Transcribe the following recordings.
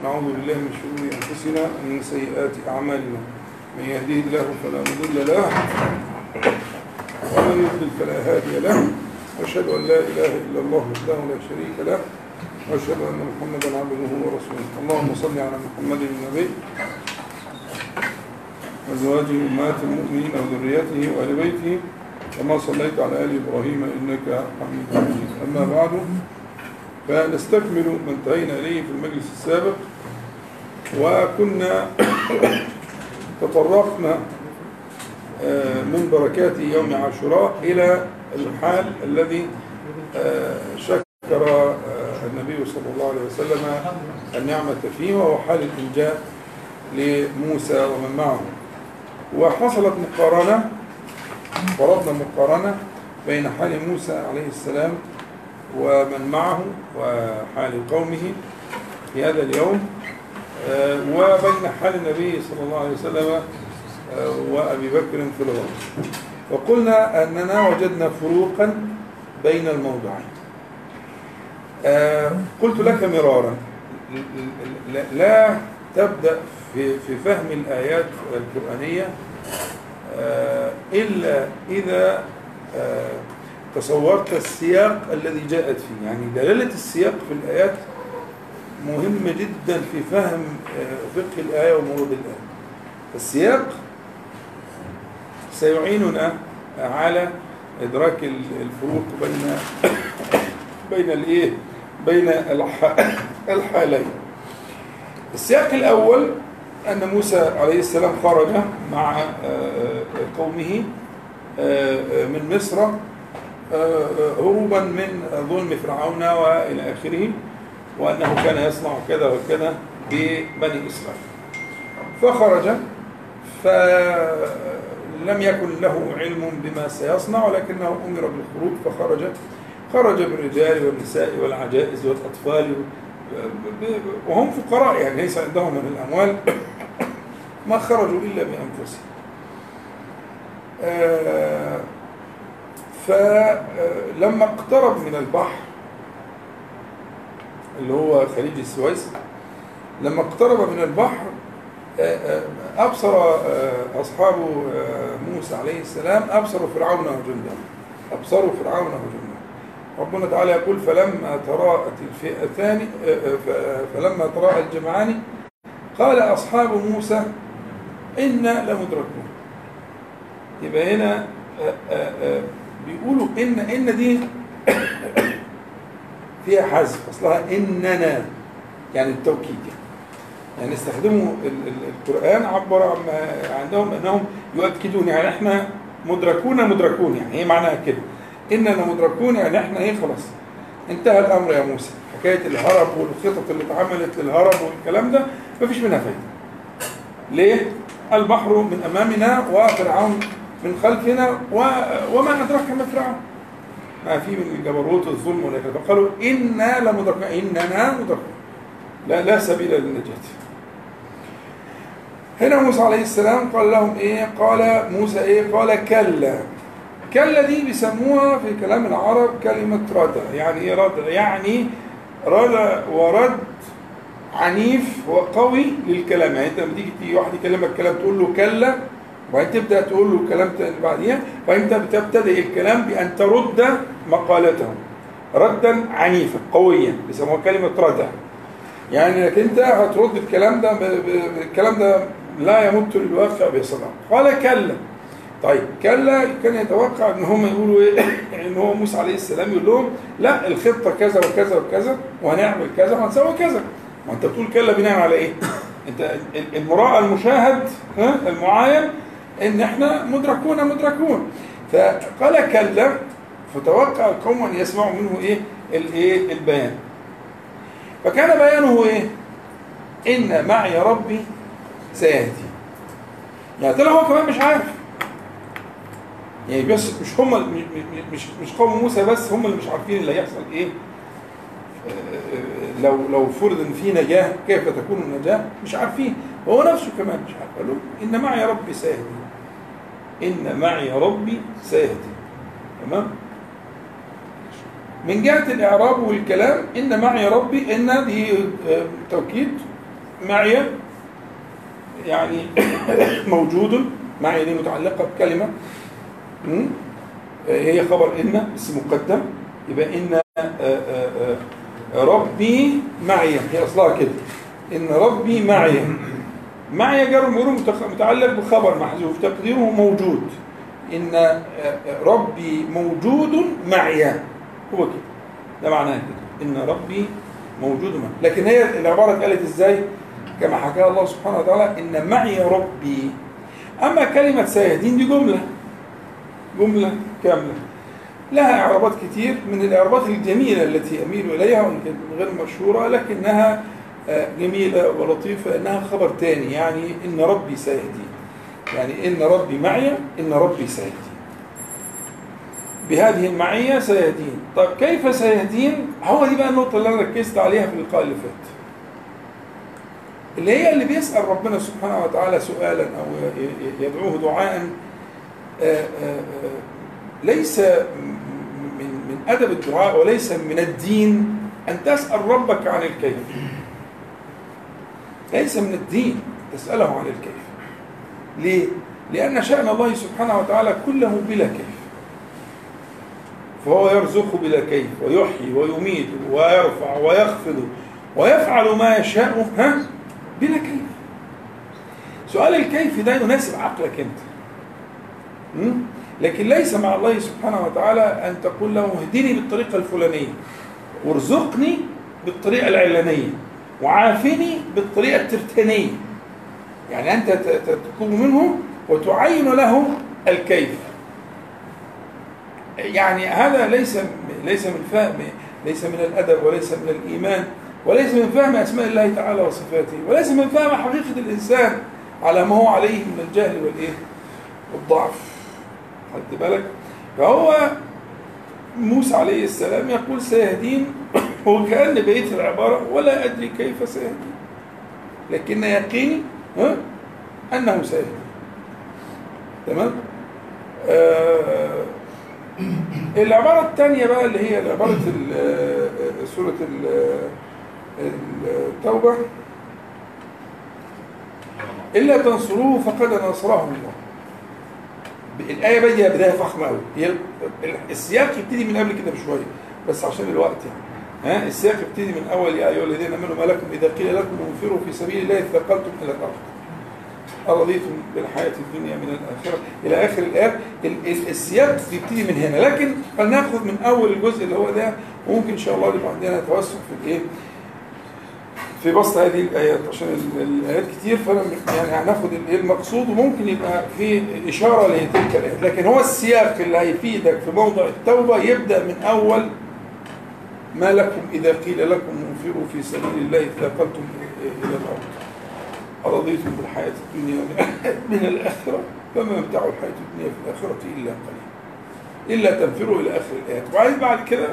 نعوذ بالله من شرور أنفسنا ومن سيئات أعمالنا. من يهديه الله فلا مضل له ومن يضلل فلا هادي له. وأشهد أن لا إله إلا الله وحده لا شريك له. وأشهد أن محمدا عبده ورسوله. اللهم صل على محمد النبي وأزواجه أمهات المؤمنين وذريته وآل بيته. كما صليت على آل إبراهيم إنك حميد مجيد. أما بعد فنستكمل ما انتهينا إليه في المجلس السابق وكنا تطرقنا من بركات يوم عاشوراء إلى الحال الذي شكر النبي صلى الله عليه وسلم النعمة فيه وهو حال الإنجاء لموسى ومن معه. وحصلت مقارنة فرضنا مقارنة بين حال موسى عليه السلام ومن معه وحال قومه في هذا اليوم وبين حال النبي صلى الله عليه وسلم وأبي بكر في الغرب وقلنا أننا وجدنا فروقا بين الموضعين. قلت لك مرارا لا تبدأ في في فهم الآيات القرآنية إلا إذا تصورت السياق الذي جاءت فيه. يعني دلالة السياق في الآيات مهمة جدا في فهم فقه الآية ومرود الآية. السياق سيعيننا على إدراك الفروق بين بين الإيه؟ بين الحالين. السياق الأول أن موسى عليه السلام خرج مع قومه من مصر هروبا من ظلم فرعون وإلى آخره وأنه كان يصنع كذا وكذا ببني إسرائيل. فخرج فلم يكن له علم بما سيصنع ولكنه أمر بالخروج فخرج. خرج بالرجال والنساء والعجائز والأطفال وهم فقراء يعني ليس عندهم من الأموال. ما خرجوا إلا بأنفسهم. فلما اقترب من البحر اللي هو خليج السويس لما اقترب من البحر أبصر أصحاب موسى عليه السلام أبصروا فرعون وجنده أبصروا فرعون وجنده. ربنا تعالى يقول فلما تراءت الفئتان فلما تراءى الجمعان قال أصحاب موسى إنا لمدركون. يبقى هنا بيقولوا إن إن دي فيها حذف أصلها إننا يعني التوكيد يعني, يعني استخدموا القرآن عبر عن عندهم أنهم يؤكدون يعني إحنا مدركون مدركون يعني هي معناها كده. إننا مدركون يعني إحنا إيه خلاص. انتهى الأمر يا موسى. حكاية الهرب والخطط اللي اتعملت للهرب والكلام ده مفيش منها فايدة. ليه؟ البحر من أمامنا وفرعون من خلفنا. وما أدراك ما فرعون. ما في من الجبروت الظلم ولا كده فقالوا إنا لمدركون إننا مدركون. لا لا سبيل للنجاة. هنا موسى عليه السلام قال لهم إيه؟ قال موسى إيه؟ قال كلا. كلا دي بيسموها في كلام العرب كلمة ردى يعني إيه ردى يعني ردى ورد عنيف وقوي للكلام. يعني أنت لما تيجي واحد يكلمك كلام تقول له كلا وبعدين تبدا تقول له كلام بعديها فأنت بتبتدئ الكلام بأن ترد مقالته ردا عنيفا قويا بيسموها كلمة ردى يعني إنك أنت هترد الكلام ده الكلام ده لا يمت للواقع بصدق قال كلا. طيب كلا كان يتوقع إن هم يقولوا إيه؟ إن هو موسى عليه السلام يقول لهم لا الخطة كذا وكذا وكذا وهنعمل كذا وهنسوي كذا. ما أنت بتقول كلا بناء على إيه؟ أنت المراء المشاهد ها المعاين إن إحنا مدركون مدركون. فقال كلا فتوقع القوم أن يسمعوا منه إيه؟ الايه البيان. فكان بيانه إيه؟ إن معي ربي سيهدي. يعني طلع هو كمان مش عارف. يعني بس مش هم مش مش قوم موسى بس هم اللي مش عارفين اللي هيحصل إيه؟ لو لو فرض ان في نجاة كيف تكون النجاة؟ مش عارفين. هو نفسه كمان مش عارف. قالوا إن معي ربي سيهدي. إن معي ربي سيهدي. تمام؟ من جهة الإعراب والكلام إن معي ربي إن دي توكيد معي يعني موجود. معي دي متعلقة بكلمة م? هي خبر إن اسم مقدم. يبقى إن آه، آه، آه، ربي معي. هي أصلها كده. إن ربي معي. معي جر ومجرور متعلق بخبر محذوف تقديره موجود. إن آه، آه، ربي موجود معي. هو كده. ده معناه كده. إن ربي موجود معي. لكن هي العبارة اتقالت إزاي؟ كما حكاها الله سبحانه وتعالى إن معي ربي. أما كلمة سيهدين دي جملة. جملة كاملة. لها إعرابات كتير من الإعرابات الجميلة التي أميل إليها وإن كانت غير مشهورة لكنها جميلة ولطيفة إنها خبر تاني يعني إن ربي سيهدين يعني إن ربي معي إن ربي سيهدين بهذه المعية سيهدين. طيب كيف سيهدين؟ هو دي بقى النقطة اللي أنا ركزت عليها في اللقاء اللي فات. اللي هي اللي بيسأل ربنا سبحانه وتعالى سؤالا أو يدعوه دعاء آه، آه، آه، ليس من من أدب الدعاء وليس من الدين أن تسأل ربك عن الكيف. ليس من الدين. تسأله عن الكيف. ليه؟ لأن شأن الله سبحانه وتعالى كله بلا كيف. فهو يرزق بلا كيف ويحيي ويميت ويرفع ويخفض ويفعل ما يشاء ها؟ بلا كيف. سؤال الكيف ده يناسب عقلك أنت? لكن ليس مع الله سبحانه وتعالى أن تقول له اهدني بالطريقة الفلانية وارزقني بالطريقة العلانية. وعافني بالطريقة الترتانية. يعني أنت ت- ت- تطلب منه وتعين له الكيف. يعني هذا ليس ليس من فهم ليس من الأدب وليس من الإيمان وليس من فهم أسماء الله تعالى وصفاته وليس من فهم حقيقة الإنسان على ما هو عليه من الجهل والإيه؟ والضعف. خدت بالك؟ فهو موسى عليه السلام يقول سيهدين وكأن بقية العبارة ولا أدري كيف سيهدين. لكن يقيني ها أنه سيهدين. تمام؟ آه العبارة الثانية بقى اللي هي عبارة ال- آه، سورة ال- التوبة. إلا تنصروه فقد نصره الله. الآية بقى دي بداية فخمة أوي هي ال- السياق يبتدي من قبل كده بشوية بس عشان الوقت يعني. ها؟ السياق يبتدي من أول يا أيها الذين آمنوا ما لكم إذا قيل لكم انفروا في سبيل الله اثقلتم إلى الأرض. أرضيتم بالحياة الدنيا من الآخرة؟ إلى آخر الآيات ال- ال- السياق يبتدي من هنا. لكن فلناخذ من أول الجزء اللي هو ده وممكن إن شاء الله يبقى عندنا توسع في الإيه؟ في بسط هذه الآيات عشان ال- الآيات كتير فأنا يعني هناخد الإيه المقصود وممكن يبقى في إشارة لتلك الآيات لكن هو السياق اللي هيفيدك في موضع التوبة يبدأ من أول ما لكم إذا قيل لكم انفروا في سبيل الله اثاقلتم إلى الأرض. أرضيتم بالحياة الدنيا من الآخرة فما متاع الحياة الدنيا في الآخرة إلا قليل. إلا تنفروا إلى آخر الآيات. وبعدين بعد كده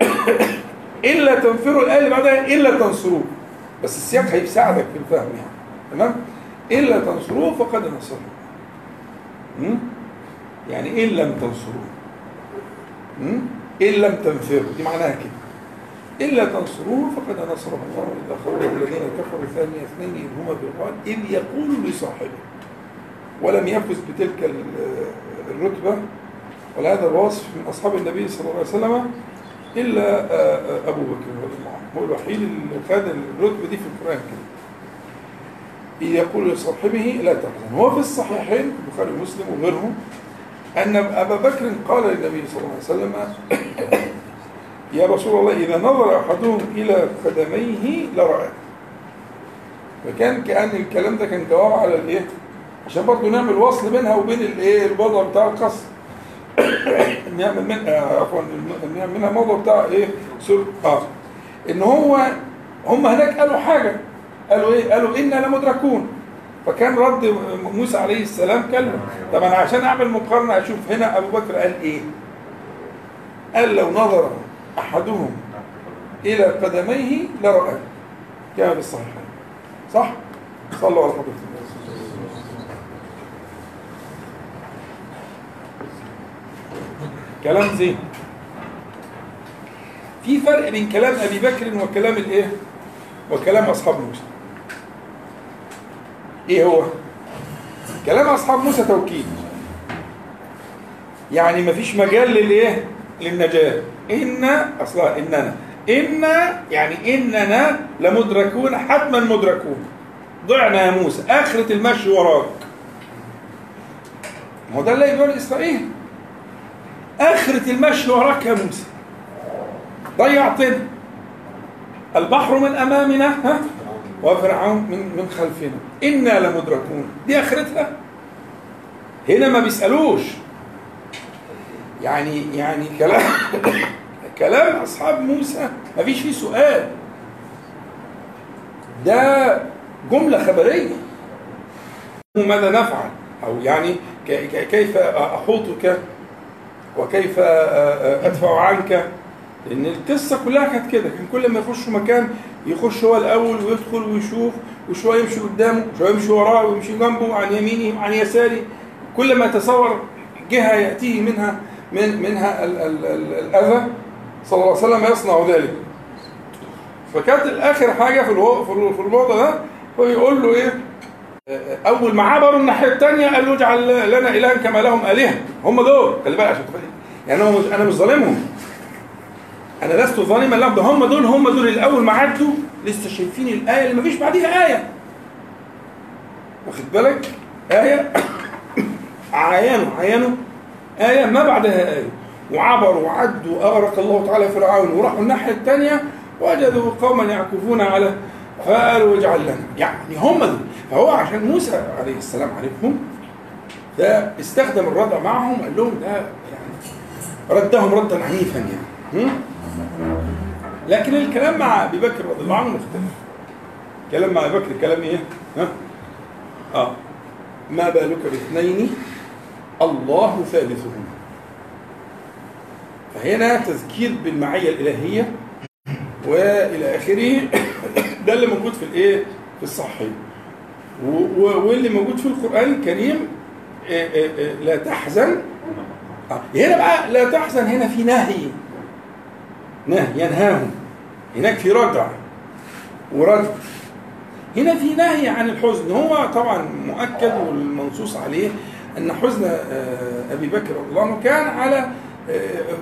إلا تنفروا الآية اللي بعدها إلا تنصروه. بس السياق هيساعدك في الفهم يعني. تمام؟ إلا تنصروه فقد نصره? يعني إن لم تنصروه? إن لم تنفروا. دي معناها كده. إلا تنصروه فقد نصره. الله إذا خرج الذين كفروا ثاني اثنين إذ هما بالغار إذ يقول لصاحبه. ولم يفز بتلك ال- الرتبة. ولا هذا الوصف من أصحاب النبي صلى الله عليه وسلم إلا آه، آه، أبو بكر رضي الله عنه هو الوحيد اللي خد الرتبة دي في القرآن كده يقول لصاحبه لا تحزن هو في الصحيحين البخاري ومسلم وغيرهم أن أبا بكر قال للنبي صلى الله عليه وسلم يا رسول الله إذا نظر أحدهم إلى قدميه لرأى. فكان كأن الكلام ده كان جواب على الإيه؟ عشان برضه نعمل وصل بينها وبين الإيه؟ الوضع بتاع القصر. نعمل من عفوا نعمل منها موضوع بتاع إيه؟ سورة آه إن هو هم هناك قالوا حاجة. قالوا إيه؟ قالوا إنا لمدركون. فكان رد موسى عليه السلام كلمة. طب أنا عشان أعمل مقارنة أشوف هنا أبو بكر قال إيه؟ قال لو نظر أحدهم إلى قدميه لرأى. كما بالصحيحين صح؟ صلوا على حضرة النبي كلام زين. في فرق بين كلام أبي بكر وكلام الإيه؟ وكلام أصحاب موسى. إيه هو؟ كلام أصحاب موسى توكيد. يعني مفيش مجال للإيه؟ للنجاة. ان أصلا اننا ان يعني إننا لمدركون حتما مدركون. ضعنا يا موسى. آخرة المشي وراك. ما هو ده اللي يقول إسرائيل. آخرة المشي وراك يا موسى. ضيعتنا البحر من أمامنا ها؟ وفرعون من من خلفنا. إنا لمدركون. دي آخرتها؟ هنا ما بيسألوش. يعني يعني كلام كلام أصحاب موسى. ما فيش فيه سؤال. ده جملة خبرية. ماذا نفعل؟ أو يعني كيف أحوطك وكيف أدفع عنك؟ لأن القصة كلها كانت كده. كان كل ما يخشوا مكان يخش هو الأول ويدخل ويشوف وشوية يمشي قدامه وشويه يمشي وراه ويمشي جنبه عن يمينه وعن يساره كل ما يتصور جهة يأتيه منها من منها ال ال ال الأذى. صلى الله عليه وسلم يصنع ذلك. فكانت الآخر حاجة في في الموضوع ده هو يقول له إيه؟ أول ما عبروا الناحية الثانية قال له اجعل لنا الها كما لهم آلهة. هم دول. خلي بالك عشان تفهم. يعني أنا مش أنا مش ظالمهم. أنا لست ظالما لهم. ده هم دول هم دول الأول ما عدوا. لسه شايفين الآية اللي ما فيش بعديها آية. واخد بالك؟ آية عيانوا عيانوا. آية ما بعدها آية. وعبروا وعدوا اغرق الله تعالى فرعون وراحوا الناحية الثانية وجدوا قوما يعكفون على فقالوا اجعل لنا. يعني هم دول. فهو عشان موسى عليه السلام عرفهم فاستخدم الردع معهم قال لهم ده يعني ردهم ردا عنيفا يعني؟ لكن الكلام مع أبي بكر رضي الله عنه مختلف. كلام مع أبي بكر كلام إيه؟ ها؟ آه. ما بالك باثنين؟ الله ثالثهما. فهنا تذكير بالمعية الإلهية وإلى آخره. ده اللي موجود في الايه؟ في الصحيح. واللي موجود في القرآن الكريم لا تحزن. هنا بقى لا تحزن هنا في نهي. نهي ينهاهم. هناك في ردع ورد هنا في نهي عن الحزن. هو طبعا مؤكد والمنصوص عليه أن حزن أبي بكر رضي الله عنه كان على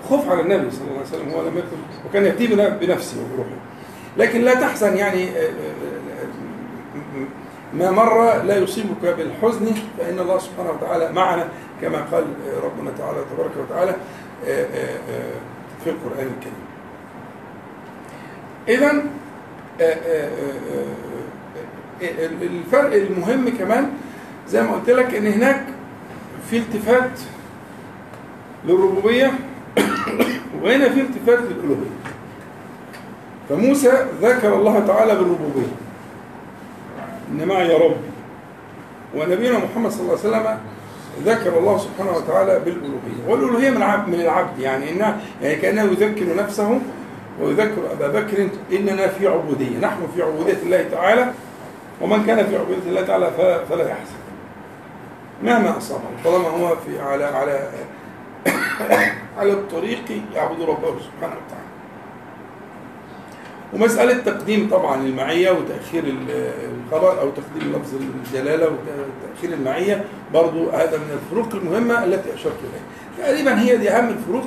خوف على النبي صلى الله عليه وسلم. هو لم يكن وكان يأتي بنفسه وبروحه. لكن لا تحزن يعني ما مر لا يصيبك بالحزن فإن الله سبحانه وتعالى معنا كما قال ربنا تعالى تبارك وتعالى في القرآن الكريم. إذا الفرق المهم كمان زي ما قلت لك إن هناك في التفات للربوبية وهنا في التفات للألوهية. فموسى ذكر الله تعالى بالربوبية. إن معي ربي. ونبينا محمد صلى الله عليه وسلم ذكر الله سبحانه وتعالى بالألوهية. والألوهية من العبد من العبد يعني إنها يعني كأنه يذكر نفسه ويذكر أبا بكر إننا في عبودية. نحن في عبودية الله تعالى ومن كان في عبودية الله تعالى فلا يحزن. مهما أصابه طالما هو في على على على الطريق يعبد ربه سبحانه وتعالى. ومسألة تقديم طبعا المعية وتأخير الخبر أو تقديم لفظ الجلالة وتأخير المعية برضو هذا من الفروق المهمة التي أشرت إليها. تقريبا هي دي أهم الفروق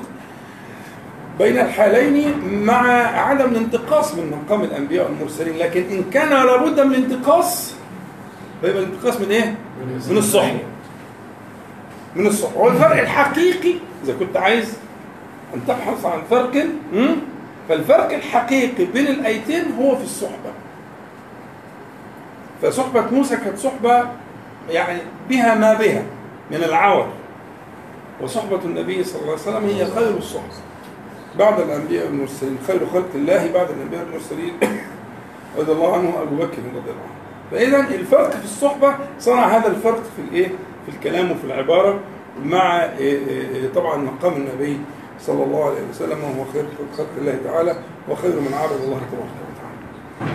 بين الحالين مع عدم الانتقاص من مقام الأنبياء والمرسلين. لكن إن كان لابد من الانتقاص فيبقى الانتقاص من إيه؟ من الصحبة من الصحبة والفرق الحقيقي إذا كنت عايز أن تبحث عن فرق فالفرق الحقيقي بين الآيتين هو في الصحبة. فصحبة موسى كانت صحبة يعني بها ما بها من العور وصحبة النبي صلى الله عليه وسلم هي خير الصحبة. بعد الأنبياء والمرسلين خير خلق الله بعد الأنبياء والمرسلين رضي الله عنه أبو بكر رضي الله عنه. فإذا الفرق في الصحبة صنع هذا الفرق في الإيه؟ في الكلام وفي العبارة مع طبعا مقام النبي صلى الله عليه وسلم وهو خير خلق الله تعالى وخير من عبد الله تبارك وتعالى.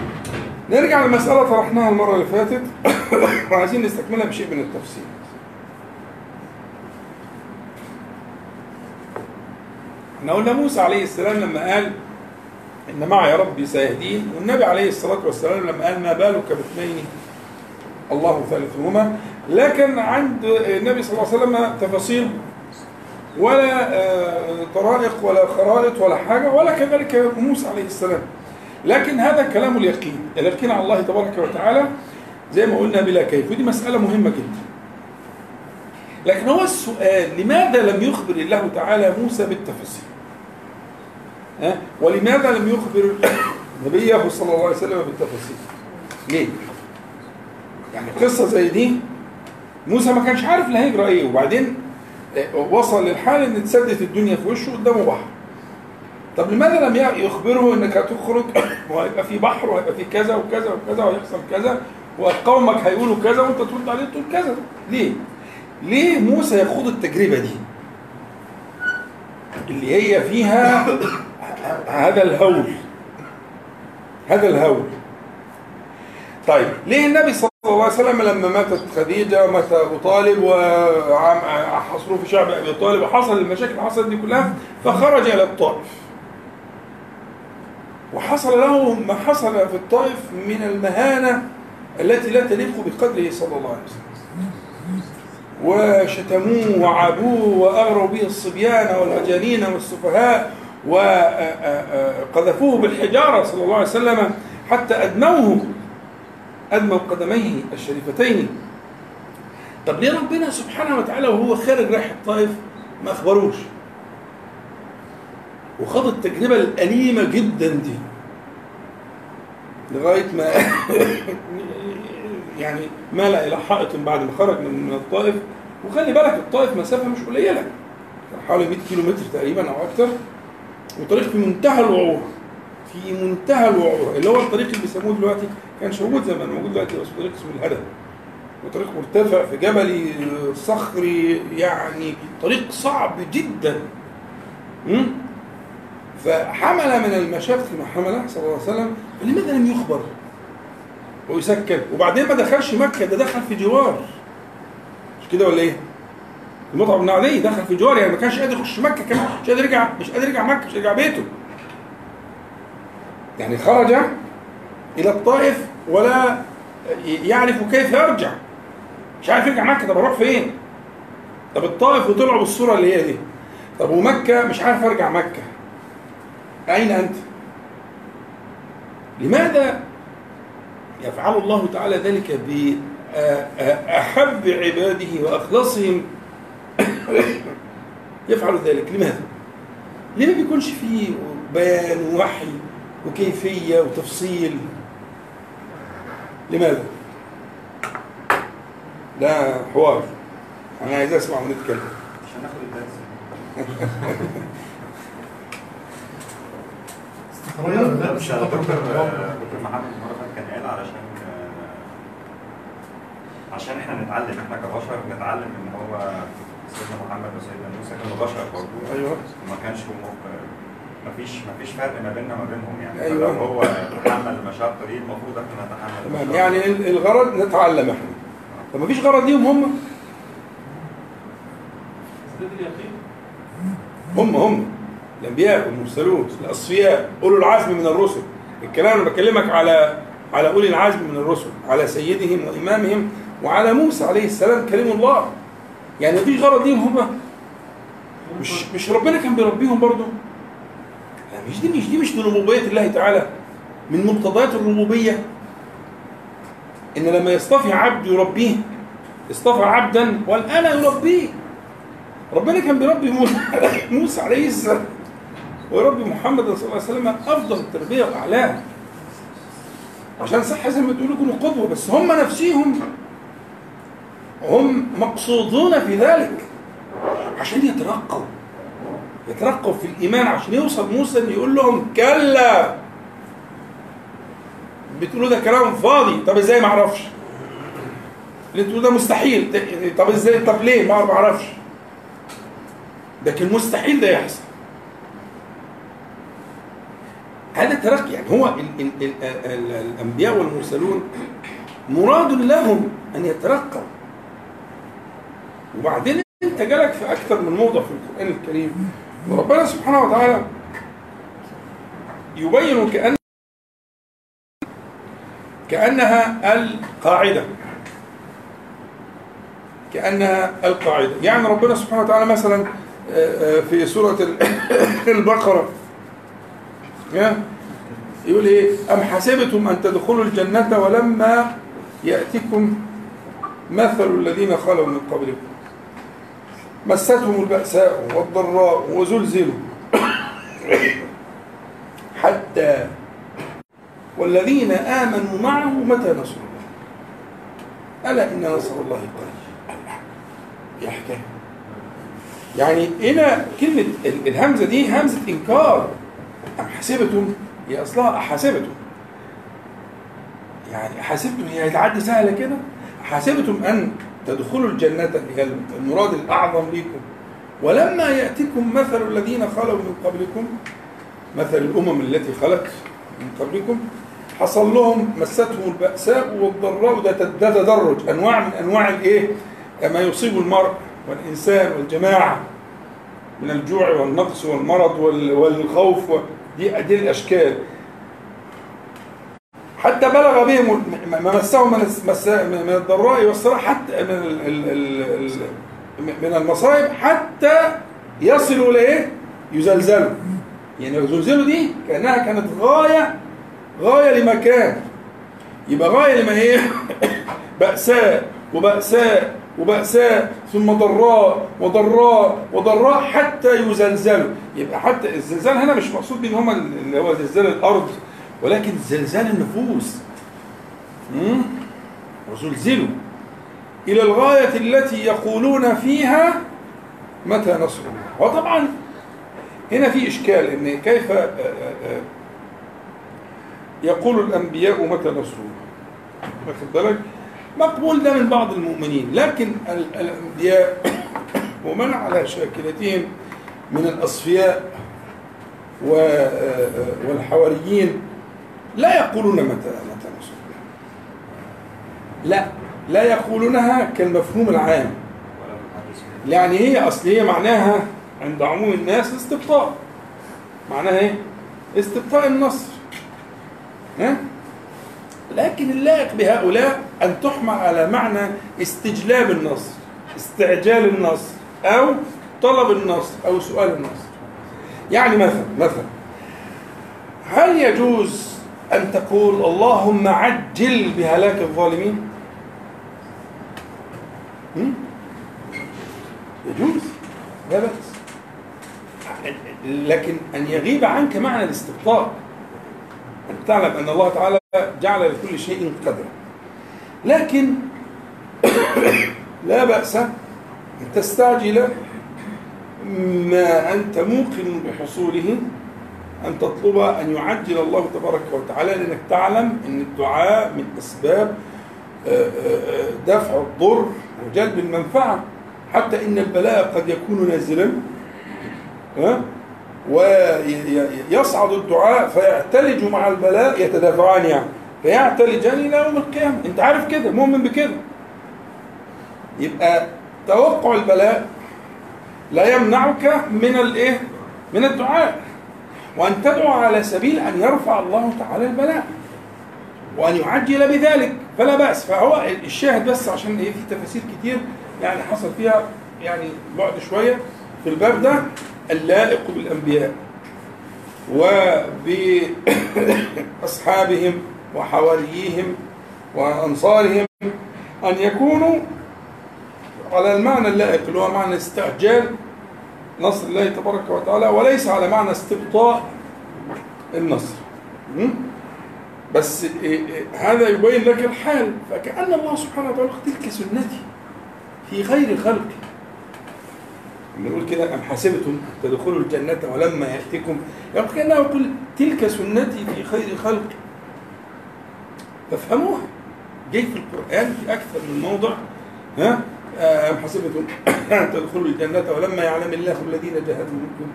نرجع للمسألة طرحناها المرة اللي فاتت وعايزين نستكملها بشيء من التفصيل. إحنا قلنا موسى عليه السلام لما قال إن معي ربي سيهدين والنبي عليه الصلاة والسلام لما قال ما بالك باثنين الله ثالثهما لكن عند النبي صلى الله عليه وسلم تفاصيل ولا آه، طرائق ولا خرائط ولا حاجة ولا كذلك موسى عليه السلام. لكن هذا كلام اليقين اليقين على الله تبارك وتعالى. زي ما قلنا بلا كيف ودي مسألة مهمة جدا. لكن هو السؤال لماذا لم يخبر الله تعالى موسى بالتفاصيل ها؟ ولماذا لم يخبر نبيه صلى الله عليه وسلم بالتفاصيل ليه؟ يعني قصة زي دي موسى ما كانش عارف هيجرى إيه وبعدين وصل للحال إن اتسدت الدنيا في وشه قدامه بحر. طب لماذا لم يخبره إنك هتخرج؟ وهيبقى في بحر وهيبقى في كذا وكذا وكذا وهيحصل كذا وقومك هيقولوا كذا وأنت ترد عليه تقول كذا. ليه؟ ليه موسى يخوض التجربة دي؟ اللي هي فيها هذا الهول. هذا الهول. طيب ليه النبي صلى وسلم لما ماتت خديجة ومات أبو طالب وحصروا في شعب أبي طالب وحصل المشاكل اللي حصلت دي كلها فخرج إلى الطائف. وحصل له ما حصل في الطائف من المهانة التي لا تليق بقدره صلى الله عليه وسلم. وشتموه وعابوه وأغروا به الصبيان والمجانين والسفهاء وقذفوه بالحجارة صلى الله عليه وسلم حتى أدموه. أدموا قدميه الشريفتين. طب ليه ربنا سبحانه وتعالى وهو خارج رايح الطائف ما أخبروش؟ وخاض التجربة الأليمة جدا دي. لغاية ما يعني مال إلى حائط بعد ما خرج من الطائف. وخلي بالك الطائف مسافة مش قليلة. حوالي 100 كيلو متر تقريبا أو أكثر وطريق في منتهى الوعور في منتهى الوعور اللي هو الطريق اللي بيسموه دلوقتي كانش موجود زمان موجود دلوقتي بس طريق اسمه الهدى وطريق مرتفع في جبلي صخري يعني طريق صعب جدا? فحمل من المشاق ما حمله صلى الله عليه وسلم فلماذا لم يخبر؟ ويسكن وبعدين ما دخلش مكة ده دخل في جوار. مش كده ولا إيه؟ المطعم بن عدي دخل في جوار يعني ما كانش قادر يخش مكة كمان مش قادر يرجع مش قادر يرجع مكة مش قادر يرجع بيته. يعني خرج إلى الطائف ولا يعرف كيف يرجع. مش عارف يرجع مكة. طب أروح فين؟ طب الطائف وطلعوا بالصورة اللي هي دي. طب ومكة؟ مش عارف أرجع مكة. أين أنت؟ لماذا يفعل الله تعالى ذلك بأحب عباده وأخلصهم؟ يفعل ذلك. لماذا؟ ليه ما بيكونش فيه بيان ووحي وكيفية وتفصيل. لماذا؟ ده حوار. أنا عايز أسمع ونتكلم. عشان ناخد الدرس. لا مش دكتور دكتور محمد فاتت كان قال علشان عشان إحنا نتعلم إحنا كبشر نتعلم إن هو سيدنا محمد وسيدنا موسى كانوا بشر برضه. أيوه. وما كانش ما فيش ما فيش فرق ما بيننا وما بينهم يعني. أيوة. فلو هو تحمل المشقة دي المفروض إحنا نتحمل تمام. يعني الغرض نتعلم إحنا. طب مفيش غرض ليهم هم؟ هم هم. الأنبياء والمرسلون الأصفياء أولو العزم من الرسل. الكلام أنا بكلمك على على أولي العزم من الرسل على سيدهم وإمامهم وعلى موسى عليه السلام كلم الله. يعني مفيش غرض ليهم هم؟ مش مش ربنا كان بيربيهم برضه؟ مش دي مش دي مش من ربوبية الله تعالى. من مقتضيات الربوبية إن لما يصطفي عبد يربيه اصطفى عبدا والآن يربيه. ربنا كان بيربي موسى عليه السلام. ويربي محمد صلى الله عليه وسلم أفضل التربية واعلاها عشان صح زي ما تقولوا يكونوا قدوة بس هم نفسهم هم مقصودون في ذلك. عشان يترقوا. يترقوا في الإيمان عشان يوصل موسى ان يقول لهم كلا. بتقولوا ده كلام فاضي. طب إزاي ما أعرفش؟ اللي بتقولوا ده مستحيل. طب إزاي؟ طب ليه؟ ما أعرفش. لكن مستحيل ده يحصل. هذا ترقي. يعني هو ال ال ال ال الأنبياء والمرسلون مراد لهم أن يترقوا وبعدين أنت جالك في أكثر من موضع في القرآن الكريم. وربنا سبحانه وتعالى يبين كأن كأنها القاعدة. كأنها القاعدة. يعني ربنا سبحانه وتعالى مثلا آه، آه، في سورة ال- البقرة؟ يقول إيه؟ أم حسبتم أن تدخلوا الجنة ولما يأتكم مثل الذين خلوا من قبلكم؟ مستهم البأساء والضراء وزلزلوا حتى والذين آمنوا معه متى نصر الله؟ ألا إن نصر الله قريب. يا حكاية يعني هنا كلمة ال- الهمزة دي همزة إنكار. أم حسبتم هي أصلها أحسبتم يعني حسبتم هي هتعدي سهلة كده؟ حسبتم أن تدخلوا الجنة هي المراد الأعظم لكم ولما يأتكم مثل الذين خلوا من قبلكم مثل الأمم التي خلت من قبلكم حصل لهم مستهم البأساء والضراء ده تدرج. أنواع من أنواع الإيه؟ ما يصيب المرء والإنسان والجماعة من الجوع والنقص والمرض وال- والخوف. دي دي الأشكال. حتى بلغ بهم مسهم من الضراء والسراء حتى من من المصائب حتى يصلوا لايه؟ يزلزلوا يعني يزلزلوا دي كأنها كانت غاية غاية لمكان يبقى غاية لما إيه؟ بأساء وبأساء وبأساء ثم ضراء وضراء وضراء حتى يزلزلوا يبقى حتى الزلزال هنا مش مقصود بيه ان هم اللي هو زلزال الأرض ولكن زلزال النفوس؟ وزلزلوا إلى الغاية التي يقولون فيها متى نصر الله؟ وطبعا هنا في إشكال إن كيف آه، آه، آه، يقول الأنبياء متى نصر الله؟ واخد بالك؟ مقبول ده من بعض المؤمنين لكن ال- الأنبياء ومن على شاكلتهم من الأصفياء و- والحواريين لا يقولون متى متى نصر لا لا يقولونها كالمفهوم العام. يعني هي أصل هي معناها عند عموم الناس استبطاء. معناها إيه؟ استبطاء النصر. ها؟ لكن اللائق بهؤلاء أن تحمل على معنى استجلاب النصر استعجال النصر أو طلب النصر أو سؤال النصر. يعني مثلا مثلا هل يجوز أن تقول اللهم عجل بهلاك الظالمين؟ يجوز. لا بأس. لكن أن يغيب عنك معنى الاستبطاء أن تعلم أن الله تعالى جعل لكل شيء قدرا. لكن لا بأس أن تستعجل ما أنت موقن بحصوله أن تطلب أن يعجل الله تبارك وتعالى لأنك تعلم أن الدعاء من أسباب آه، آه، دفع الضر وجلب المنفعة. حتى إن البلاء قد يكون نازلا؟ ويصعد الدعاء فيعتلج مع البلاء يتدافعان يعني. فيعتلجان إلى يوم القيامة. أنت عارف كده مؤمن بكده. يبقى توقع البلاء لا يمنعك من الإيه؟ من الدعاء. وأن تدعو على سبيل أن يرفع الله تعالى البلاء وأن يعجل بذلك. فلا بأس. فهو الشاهد بس عشان إيه؟ في تفاسير كتير يعني حصل فيها يعني بعد شوية في الباب ده اللائق بالأنبياء وبأصحابهم وحواريهم وأنصارهم أن يكونوا على المعنى اللائق اللي هو معنى استعجال نصر الله تبارك وتعالى وليس على معنى استبطاء النصر? بس إيه إيه هذا يبين لك الحال. فكأن الله سبحانه وتعالى تلك سنتي في غير خلقي نقول كده أم حسبتم تدخلوا الجنة ولما يأتكم يعني كأنه يقول تلك سنتي في خير خلقي. فافهموها جاي في القرآن في أكثر من موضع ها؟ أم حسبتم أن تدخلوا الجنة ولما يعلم الله الذين جاهدوا منكم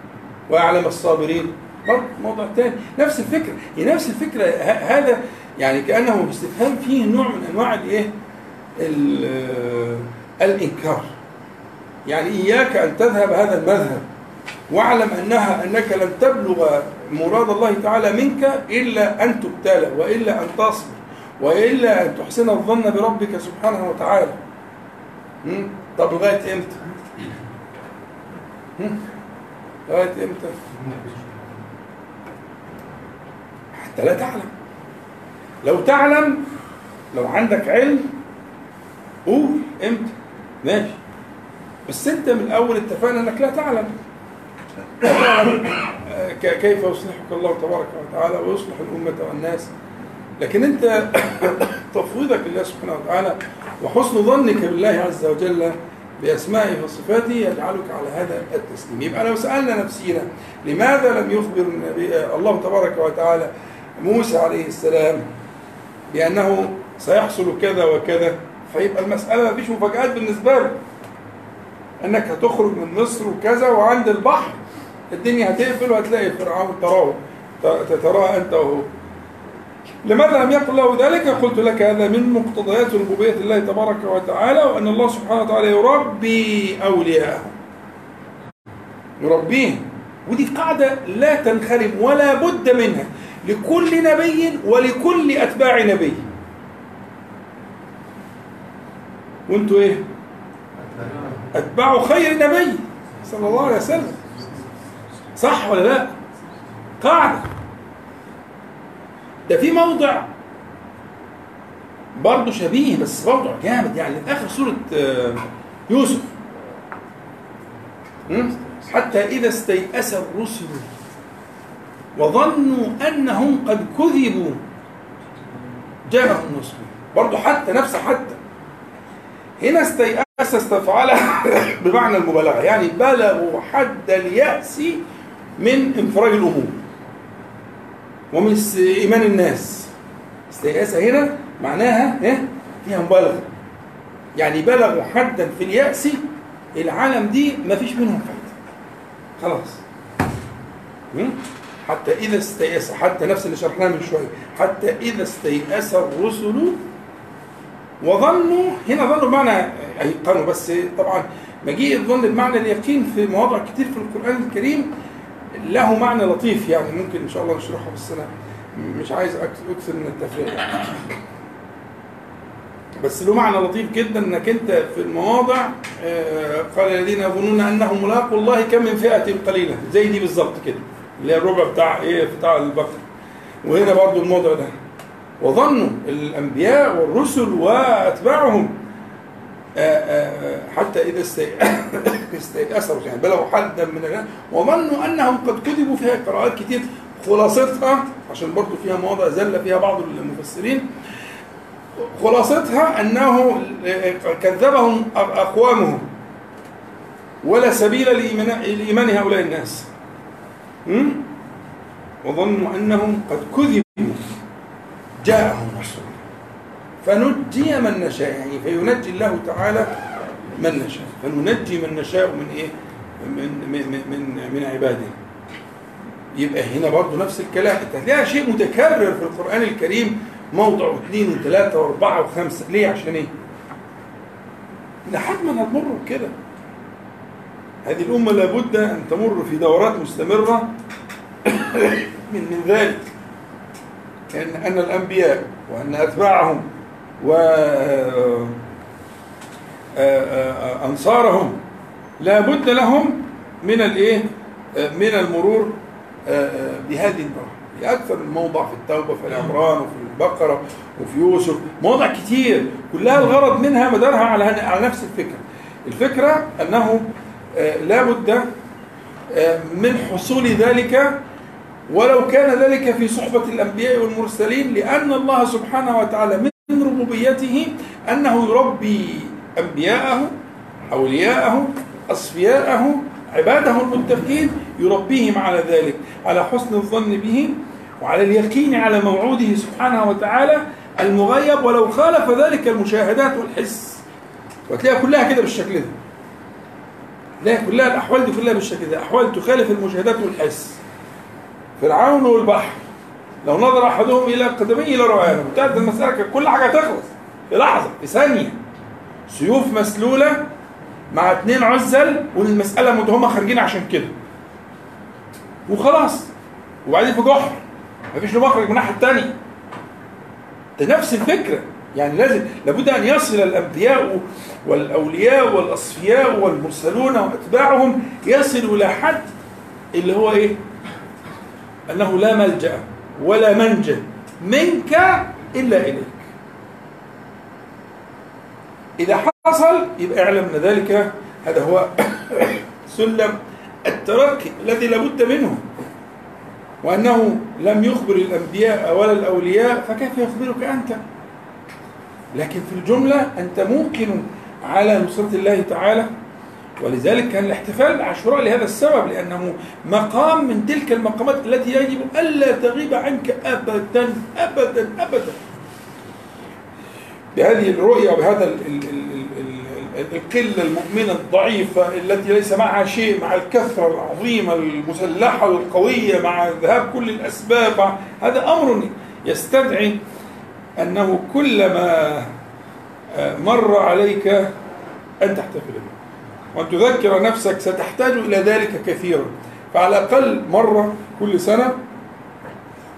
ويعلم الصابرين؟ برضه موضوع تاني. نفس الفكرة. هي نفس الفكرة. هذا يعني كأنه استفهام فيه نوع من أنواع الإيه؟ ال- الإنكار. يعني إياك أن تذهب هذا المذهب واعلم أنها أنك لن تبلغ مراد الله تعالى منك إلا أن تبتلى وإلا أن تصبر وإلا أن تحسن الظن بربك سبحانه وتعالى? طب لغاية إمتى؟ لغاية إمتى؟ حتى لا تعلم. لو تعلم لو عندك علم قول إمتى. ماشي. بس أنت من الأول اتفقنا إنك لا تعلم. كيف يصلحك الله تبارك وتعالى ويصلح الأمة والناس. لكن أنت تفويضك لله سبحانه وتعالى وحسن ظنك بالله عز وجل بأسمائه وصفاته يجعلك على هذا التسليم. يبقى لو سألنا نفسينا لماذا لم يخبر الله تبارك وتعالى موسى عليه السلام بأنه سيحصل كذا وكذا؟ فيبقى المسألة ما فيش مفاجآت بالنسبة له. أنك هتخرج من مصر وكذا وعند البحر الدنيا هتقفل وهتلاقي فرعون تراه تراه أنت وهو. لماذا لم يقل له ذلك؟ قلت لك هذا من مقتضيات ربوبية الله تبارك وتعالى وأن الله سبحانه وتعالى يربي أولياءه. يربيهم ودي قاعدة لا تنخرم ولا بد منها لكل نبي ولكل أتباع نبي. وأنتوا إيه؟ أتباع خير نبي صلى الله عليه وسلم. صح ولا لا؟ قاعدة ده في موضع برضه شبيه بس موضع جامد يعني. في آخر سورة آه، يوسف? حتى إذا استيأس الرسل وظنوا أنهم قد كذبوا جاءهم نصر برضه حتى نفس حتى. هنا استيأس استفعلها بمعنى المبالغة. يعني بلغوا حد اليأس من انفراج الأمور. ومن إيمان الناس استيئاسة هنا معناها إيه؟ فيها مبالغة يعني بلغوا حدا في اليأس العالم دي ما فيش منهم فايدة خلاص? حتى إذا استيأس حتى نفس اللي شرحناه من شوية حتى إذا استيأس الرسل وظنوا هنا ظنوا بمعنى أيقنوا بس طبعا مجيء الظن بمعنى اليقين في مواضع كتير في القرآن الكريم له معنى لطيف يعني ممكن إن شاء الله نشرحه بس أنا مش عايز أكثر من التفريع يعني. بس له معنى لطيف جدا إنك أنت في المواضع آه، قال الذين يظنون أنهم ملاقوا الله كم من فئة قليلة. زي دي بالظبط كده اللي هي الربع بتاع إيه بتاع البقره وهنا برضو الموضع ده. وظنوا الأنبياء والرسل وأتباعهم حتى إذا استي- استيأسوا يعني بلغوا حدا من وظنوا أنهم قد كذبوا فيها قراءات كتير خلاصتها عشان برضو فيها مواضع زل فيها بعض المفسرين. خلاصتها أنه كذبهم أقوامهم. ولا سبيل لإيمان- لإيمان هؤلاء الناس? وظنوا أنهم قد كذبوا. جاءهم. فنجي من نشاء يعني فينجي الله تعالى من نشاء. فننجي من نشاء من إيه؟ من من من, من عباده. يبقى هنا برضه نفس الكلام. أنت هتلاقي شيء متكرر في القرآن الكريم موضع واثنين وثلاثة وأربعة وخمسة. ليه؟ عشان إيه؟ لحد ما هتمر كده هذه الأمة لابد أن تمر في دورات مستمرة من من ذلك. ان ان الأنبياء وأن أتباعهم و أنصارهم لا بد لهم من الإيه؟ من المرور بهذه المراحل في أكثر من موضع في التوبة في العمران وفي البقرة وفي يوسف مواضع كتير. كلها الغرض منها مدارها على على نفس الفكرة. الفكرة أنه لا بد من حصول ذلك ولو كان ذلك في صحبة الأنبياء والمرسلين لأن الله سبحانه وتعالى من ربوبيته أنه يربي أنبياءه أولياءه أصفياءه عباده المتقين يربيهم على ذلك على حسن الظن به وعلى اليقين على موعوده سبحانه وتعالى المغيب ولو خالف ذلك المشاهدات والحس. وتلاقيها كلها كده بالشكل ده. تلاقيها كلها الأحوال دي كلها بالشكل ده. أحوال تخالف المشاهدات والحس. فرعون والبحر. لو نظر أحدهم إلى قدميه لرآه انتهت كانت كل حاجة تخلص. في لحظة في ثانية. سيوف مسلولة مع اتنين عزل والمسألة متهمة خارجين عشان كده. وخلاص. وبعدين في جحر. مفيش له مخرج من الناحيه الثانية ده نفس الفكرة. يعني لازم لابد أن يصل الأنبياء والأولياء والأصفياء والمرسلون وأتباعهم يصلوا إلى حد اللي هو إيه؟ أنه لا ملجأ. ولا منجا منك إلا إليك. إذا حصل يبقى اعلم إن ذلك هذا هو سلم الترقي الذي لابد منه. وأنه لم يخبر الأنبياء ولا الأولياء فكيف يخبرك أنت؟ لكن في الجملة أنت موقن على نصرة الله تعالى. ولذلك كان الاحتفال بعاشوراء لهذا السبب لأنه مقام من تلك المقامات التي يجب ألا تغيب عنك أبدا أبدا أبدا. بهذه الرؤية وبهذا ال- ال- ال- ال- ال- القلة المؤمنة الضعيفة التي ليس معها شيء مع الكثرة العظيمة المسلحة القوية مع ذهاب كل الأسباب هذا أمر يستدعي أنه كلما آه، مر عليك أن تحتفل به. وأن تذكر نفسك ستحتاج إلى ذلك كثيرا. فعلى الأقل مرة كل سنة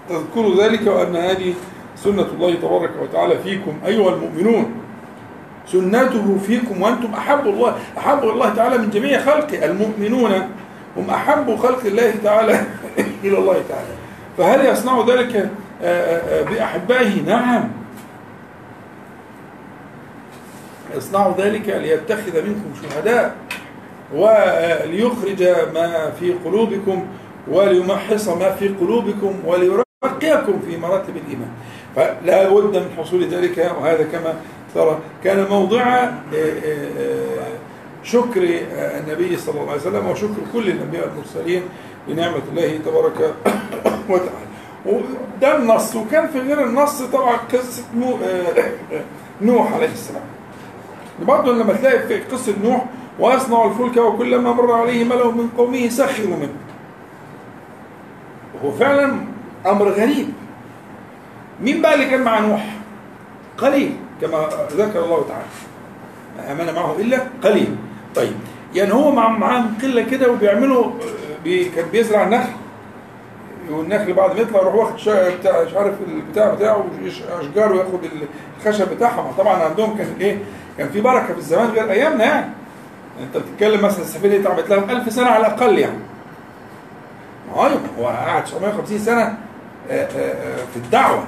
تذكروا ذلك وأن هذه سنة الله تبارك وتعالى فيكم أيها المؤمنون. سنته فيكم وأنتم أحب الله أحب الله تعالى من جميع خلقه المؤمنون. هم أحب خلق الله تعالى إلى الله تعالى. فهل يصنع ذلك آه، آه، آه، بأحبائه؟ نعم. يصنع ذلك ليتخذ منكم شهداء وليخرج ما في قلوبكم وليمحص ما في قلوبكم وليرقيكم في مراتب الإيمان. فلا بد من حصول ذلك وهذا كما ترى كان موضع آه، آه، آه، شكر النبي صلى الله عليه وسلم وشكر كل الأنبياء المرسلين لنعمة الله تبارك وتعالى. وده النص وكان في غير النص طبعا قصة نو- نوح عليه السلام. برضه لما تلاقي في قصة نوح ويصنع الفلك وكلما مر عليه ملأ من قومه سخروا منه. وهو فعلا أمر غريب. مين بقى اللي كان مع نوح؟ قليل كما ذكر الله تعالى. ما آمن معه إلا قليل. طيب يعني هو مع معاهم قلة كده وبيعملوا بي كان بيزرع النخل والنخل بعد ما يطلع يروح واخد بتاع مش عارف البتاع بتاعه اشجار وياخد الخشب بتاعها طبعا عندهم كان إيه؟ كان في بركة في الزمان غير أيامنا يعني. أنت بتتكلم مثلا السفينة دي اتعملت لها 1000 سنة على الأقل يعني. ما هو قعد 950 سنة آه، آه، في الدعوة.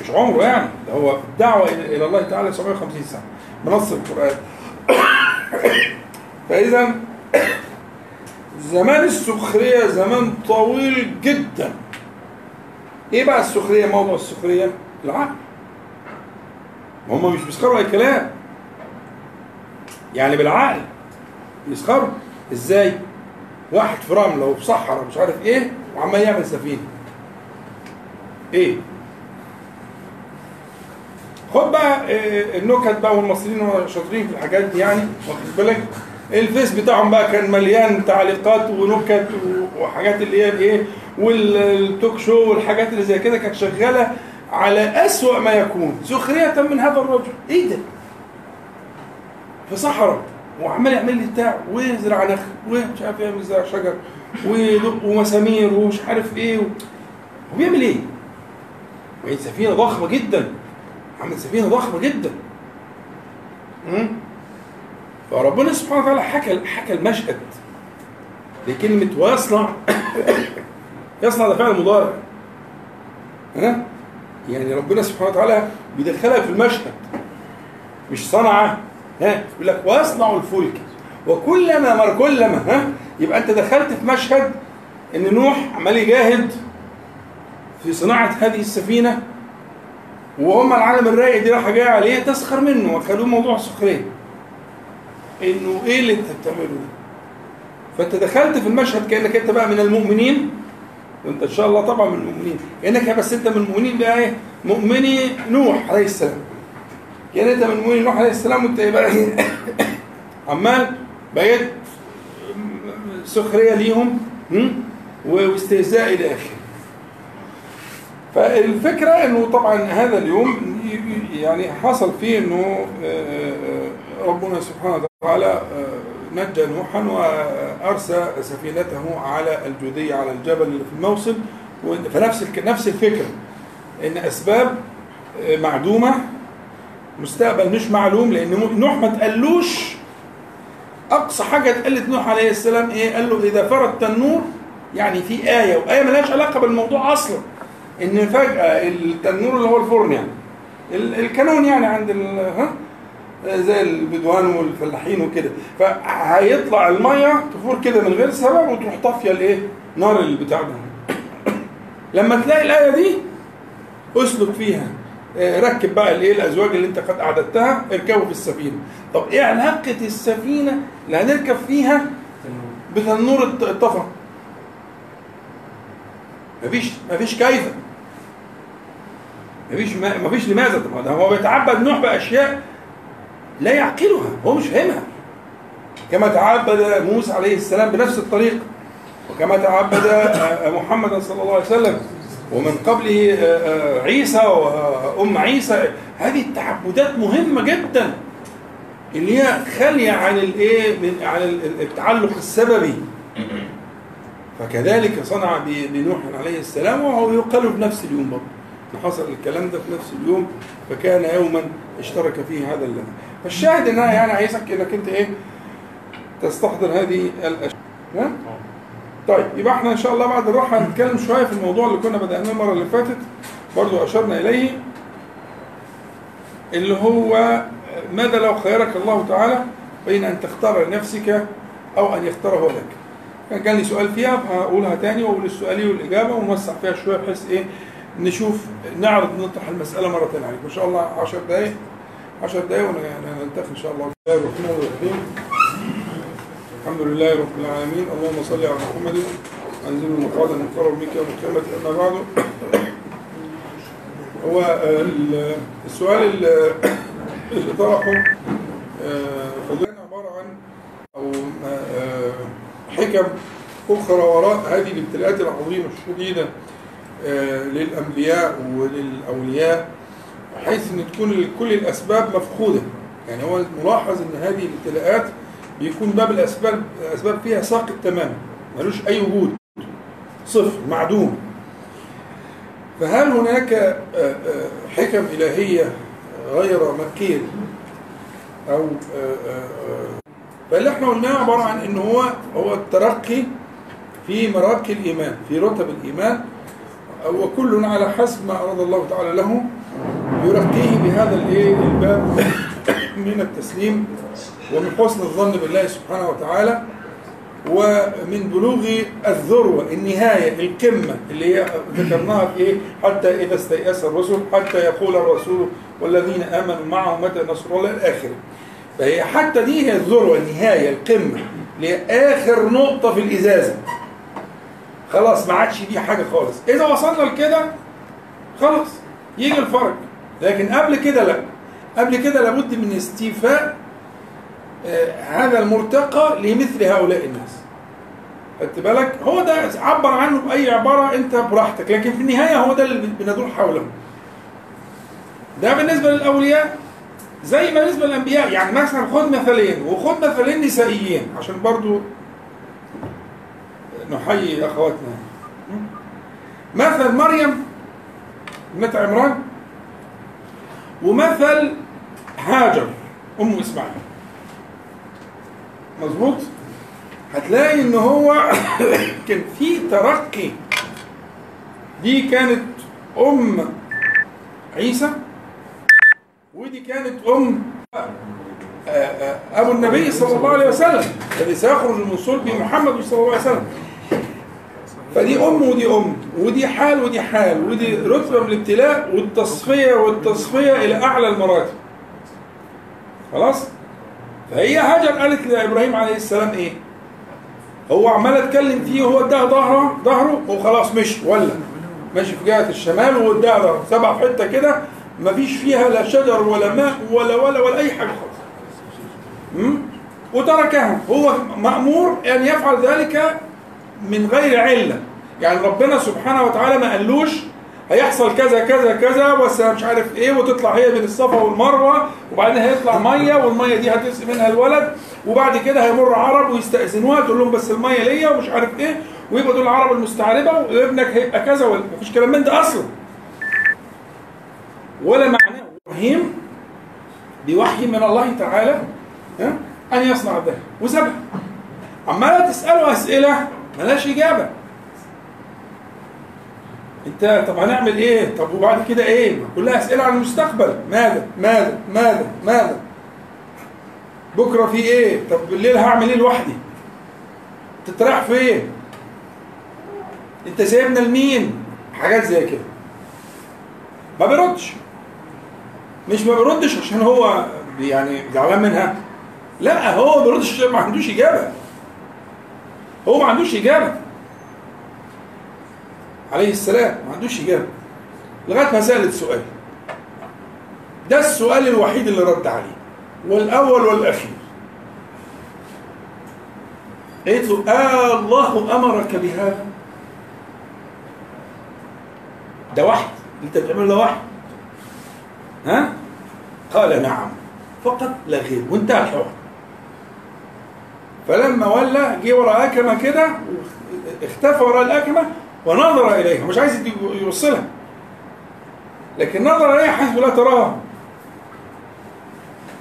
مش عمره يعني ده هو في الدعوة إلى الله تعالى 950 سنة. بنص القرآن. فاذا زمان السخرية زمان طويل جدا. إيه بقى السخرية؟ موضوع السخرية؟ العقل. هم مش بيسخروا أي كلام. يعني بالعقل. يسخروا. إزاي؟ واحد في رمله وفي صحراء مش عارف إيه وعمال يعمل سفينة. إيه؟ خد بقى آه، النكت بقى والمصريين شاطرين في الحاجات دي يعني واخد بالك؟ الفيس بتاعهم بقى كان مليان تعليقات ونكت وحاجات اللي هي الايه والتوك شو والحاجات اللي زي كده كانت شغالة على أسوأ ما يكون. سخرية من هذا الرجل. إيه ده؟ في صحراء وعمال يعمل لي بتاع ويزرع نخل ومش عارف يعمل زرع شجر ويدق مسامير ومش عارف إيه و... هو بيعمل إيه؟ وهي سفينة ضخمة جدا. عامل سفينة ضخمة جدا. مم؟ فربنا سبحانه وتعالى حكى حكى المشهد لكلمة ويصنع. يصنع ده فعل مضارع. ها؟ يعني ربنا سبحانه وتعالى بيدخلها في المشهد. مش صنع ها؟ يقول لك ويصنع الفلك. وكلما مر كلما ها؟ يبقى انت دخلت في مشهد ان نوح عمال يجاهد في صناعة هذه السفينة وهم العالم الرايق دي راح جاية عليه تسخر منه وخلوه موضوع سخرية. انه إيه اللي انت بتعمله ده؟ فانت دخلت في المشهد كأنك انت بقى من المؤمنين وانت ان شاء الله طبعا من المؤمنين. كأنك بس انت من المؤمنين بقى إيه؟ مؤمني نوح عليه السلام. كان انت من نوح عليه السلام وانت عمال بقيت سخرية ليهم? واستهزاء إلى آخره. فالفكرة إنه طبعا هذا اليوم يعني حصل فيه إنه ربنا سبحانه وتعالى نجى نوحا وأرسى سفينته على الجودية على الجبل اللي في الموصل. فنفس نفس الفكرة إن أسباب معدومة مستقبل مش معلوم لأن نوح ما تقلوش أقصى حاجة اتقالت نوح عليه السلام إيه؟ قال له إذا فر التنور يعني في آية وآية ملهاش علاقة بالموضوع أصلا إن فجأة التنور اللي هو الفرن يعني ال- الكانون يعني عند ها زي البدوان والفلاحين وكده فهيطلع المية تفور كده من غير سبب وتروح طافية الإيه؟ نار البتاع ده لما تلاقي الآية دي أسلك فيها ركب بقى الايه الازواج اللي انت قد اعددتها اركبوا في السفينة. طب إيه علاقة السفينة اللي هنركب فيها بتنور الط- الطفا مفيش مفيش كيف مفيش مفيش لماذا طب هو بيتعبد نوح بأشياء لا يعقلها هو مش فاهمها. كما تعبد موسى عليه السلام بنفس الطريقة وكما تعبد آه، محمد صلى الله عليه وسلم ومن قبله آه، آه، عيسى وام عيسى. هذه التعبدات مهمة جدا. اللي هي خالية عن الايه من عن ال- التعلق السببي. فكذلك صنع بنوح عليه السلام وهو يقال في نفس اليوم برضه. حصل الكلام ده في نفس اليوم فكان يوما اشترك فيه هذا الذي. فالشاهد ان أنا يعني عايزك إنك أنت إيه تستحضر هذه الأشياء. ها؟ طيب يبقى إحنا إن شاء الله بعد الراحة هنتكلم شوية في الموضوع اللي كنا بدأناه المرة اللي فاتت برضو أشرنا إليه اللي هو ماذا لو خيرك الله تعالى بين أن تختار لنفسك أو أن يختاره لك؟ كان جالي سؤال فيها فهقولها تاني وأقول السؤالي والإجابة ونوسع فيها شوية بحيث إيه نشوف نعرض نطرح المسألة مرة ثانية عليكم ان شاء الله 10 دقائق 10 دقائق وننتهي إن شاء الله. بسم الله الرحمن الرحيم. الحمد لله رب العالمين. اللهم صل على محمد. أنزل المقعد المقرر منك يوم القيامه أما بعد. هو ال- السؤال ال- اللي طرحه آه، فضلنا عبارة عن أو آه، حكم أخرى وراء هذه الابتلاءات العظيمة الشديدة آه، للأنبياء وللأولياء بحيث إن تكون كل الأسباب مفقودة. يعني هو ملاحظ إن هذه الابتلاءات بيكون باب الأسباب الأسباب فيها ساقط تماما ملوش أي وجود صفر معدوم. فهل هناك آه، آه، حكم إلهية غير مكية؟ أو آه، آه، فاللي إحنا قلناه عبارة عن إن هو هو الترقي في مراكي الإيمان في رتب الإيمان. وكل على حسب ما أراد الله تعالى له يرقيه بهذا الإيه الباب من التسليم. ومن حسن الظن بالله سبحانه وتعالى ومن بلوغ الذروة النهاية القمة اللي هي ذكرناها في إيه؟ حتى إذا استيأس الرسل حتى يقول الرسول والذين آمنوا معه متى نصر الله الآخر. فهي حتى دي هي الذروة النهاية القمة اللي هي آخر نقطة في الإزازة. خلاص ما عادش دي حاجة خالص. إذا وصلنا لكده خلاص يجي الفرج لكن قبل كده لا. قبل كده لابد من استيفاء هذا المرتقى لمثل هؤلاء الناس. خدت بالك؟ هو ده عبر عنه بأي عبارة أنت براحتك لكن في النهاية هو ده اللي بندور حوله. ده بالنسبة للأولياء زي ما بالنسبة للأنبياء. يعني مثلا خد مثلين وخد مثلين نسائيين عشان برضو نحيي أخواتنا. مثل مريم ابنة عمران ومثل هاجر أم إسماعيل. مظبوط؟ هتلاقي إن هو كان في ترقي. دي كانت أم عيسى ودي كانت أم آه، آه، أبو النبي صلى الله عليه وسلم الذي سيخرج من صلب محمد صلى الله عليه وسلم. فدي أم ودي أم ودي حال ودي حال ودي رتبة من الابتلاء والتصفية والتصفية إلى أعلى المراتب. خلاص؟ فهي هاجر قالت لابراهيم عليه السلام إيه؟ هو عمال أتكلم فيه وهو اداها ظهره ظهره وخلاص مشي ولا ماشي في جهة الشمال واداها ظهره. سبع حتة كده مفيش فيها لا شجر ولا ماء ولا ولا ولا أي حاجة خالص؟ وتركها. هو مأمور أن يفعل ذلك من غير علة. يعني ربنا سبحانه وتعالى ما قالوش هيحصل كذا كذا كذا بس مش عارف إيه وتطلع هي بين الصفا والمروة وبعدين هيطلع مية والمية دي هتسقي منها الولد وبعد كده هيمر عرب ويستأذنوها تقول لهم بس المية ليا ومش عارف إيه ويبقى دول العرب المستعربة وابنك هيبقى كذا ولا مفيش كلام من ده أصلا. ولا معناه إبراهيم بوحي من الله تعالى أن يصنع ذلك وسابها عماله تسأله أسئلة ملهاش إجابة. انت طب هنعمل إيه؟ طب وبعد كده إيه؟ كلها اسئلة عن المستقبل، ماذا؟ ماذا؟ ماذا؟ ماذا؟ بكرة في إيه؟ طب بالليل هعمل إيه لوحدي؟ انت رايح فين؟ انت سايبنا لمين؟ حاجات زي كده. ما بيردش. مش ما بيردش عشان هو يعني زعلان منها. لا هو ما بيردش عشان ما عندوش إجابة. هو ما عندوش إجابة. عليه السلام ما عندوش إجابة. لغاية ما سألت سؤال. ده السؤال الوحيد اللي رد عليه. والأول والأخير. قالت له آه الله أمرك بهذا. ده وحي. أنت بتعمله ده وحي. ها؟ قال نعم. فقط لا غير. وانتهى الحوار. فلما ولى جه ورا أكمة كده اختفى وراء الأكمة ونظر إليها. مش عايز يوصلها. لكن نظر إليها حيث لا تراها.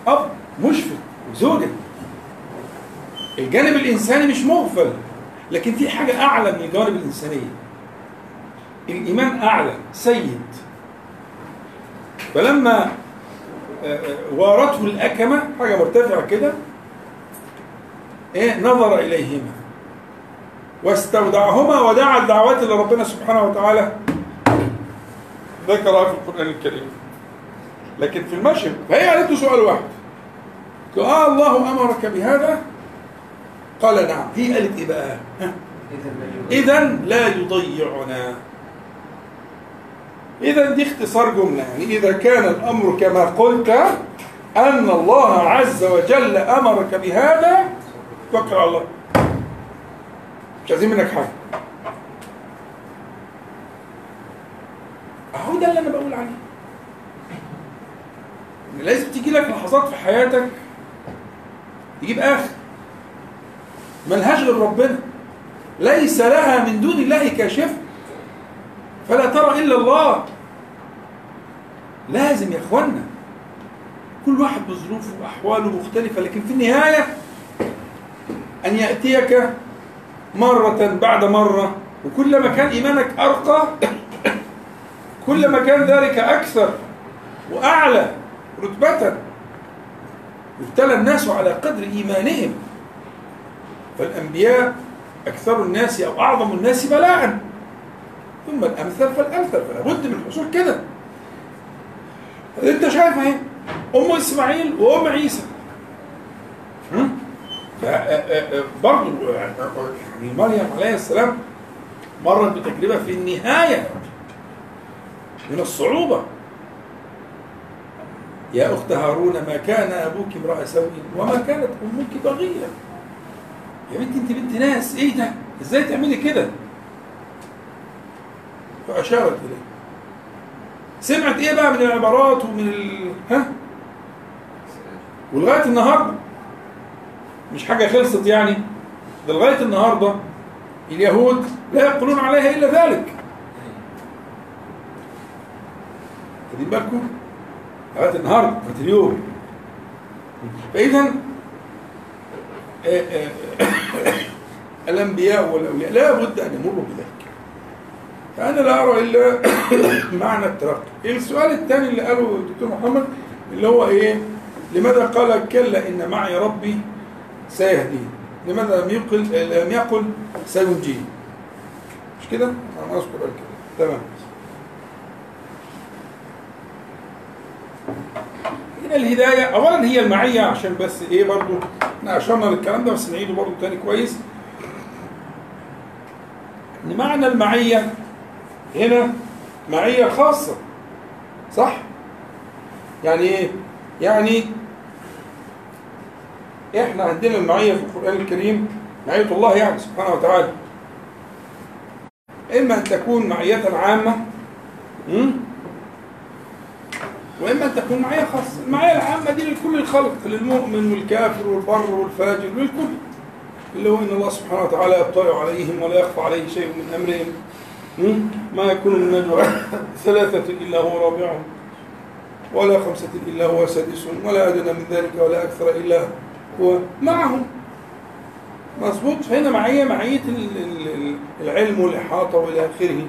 أب مشفق زوجة. الجانب الإنساني مش مغفل. لكن في حاجة أعلى من الجوانب الإنسانية. الإيمان أعلى سيد. فلما وارته الأكمة حاجة مرتفعة كده إيه نظر إليهما. واستودعهما ودعا الدعوات اللي ربنا سبحانه وتعالى. ذكرها في القرآن الكريم. لكن في المشهد فهي قالت له سؤال واحد. قال آه الله أمرك بهذا؟ قال نعم. هي قالت إيه بقى؟ إذا لا يضيعنا. إذا دي اختصار جملة. يعني إذا كان الأمر كما قلت أن الله عز وجل أمرك بهذا توكل على الله. مش عايزين منك حاجة. أهو ده اللي أنا بقول عليه. إن لازم تيجي لك لحظات في حياتك تجيب آخر. ملهاش غير ربنا. ليس لها من دون الله كاشف. فلا ترى إلا الله. لازم يا اخوانا كل واحد بظروفه وأحواله مختلفة لكن في النهاية أن يأتيك مرة بعد مرة وكلما كان إيمانك أرقى كلما كان ذلك أكثر وأعلى رتبة يبتلى الناس على قدر إيمانهم. فالأنبياء أكثر الناس أو أعظم الناس بلاء. ثم الأمثل فالأمثل فلا بد من الحصول كده. أنت شايف أهي أم إسماعيل وأم عيسى. برضه يعني مريم عليه السلام مرت بتجربة في النهاية من الصعوبة. يا أخت هارون ما كان أبوك امرأ سوء وما كانت أمك بغية. يا بنتي أنت بنت ناس. إيه ده؟ إزاي تعملي كده؟ فأشارت إليه. سمعت إيه بقى من العبارات ومن ال... ها؟ ولغاية النهارده. مش حاجة خلصت يعني. ده لغاية النهاردة اليهود لا يقولون عليها إلا ذلك. خدين بالكم؟ لغاية النهاردة لغاية اليوم فإذا الأنبياء والأولياء لا بد أن يمروا بذلك. فأنا لا أرى إلا معنى الترقي. السؤال الثاني اللي قاله الدكتور محمد اللي هو إيه؟ لماذا قال كلا إن معي ربي سيهدين لماذا لم يقل لم يقل سينجيه مش كده؟ أنا أذكر كده تمام هنا الهداية اولا هي المعية عشان بس إيه برضو إحنا أشرنا للكلام ده بس نعيده برضو تاني كويس ان معنى المعية هنا معية خاصة صح؟ يعني إيه؟ يعني إحنا عندنا المعية في القرآن الكريم معية الله يعني سبحانه وتعالى إما أن تكون معية عامة? وإما أن تكون معية خاصة المعية العامة دي لكل الخلق للمؤمن والكافر والبر والفاجر للكل اللي هو ان الله سبحانه وتعالى يطلع عليهم ولا يخفى عليه شيء من أمرهم? ما يكون من نجوى ثلاثة إلا هو رابعهم ولا خمسة إلا هو سادسهم ولا أدنى من ذلك ولا أكثر إلا هو معهم مظبوط. فهنا معية معية ال- ال- ال- العلم والإحاطة وإلى آخره.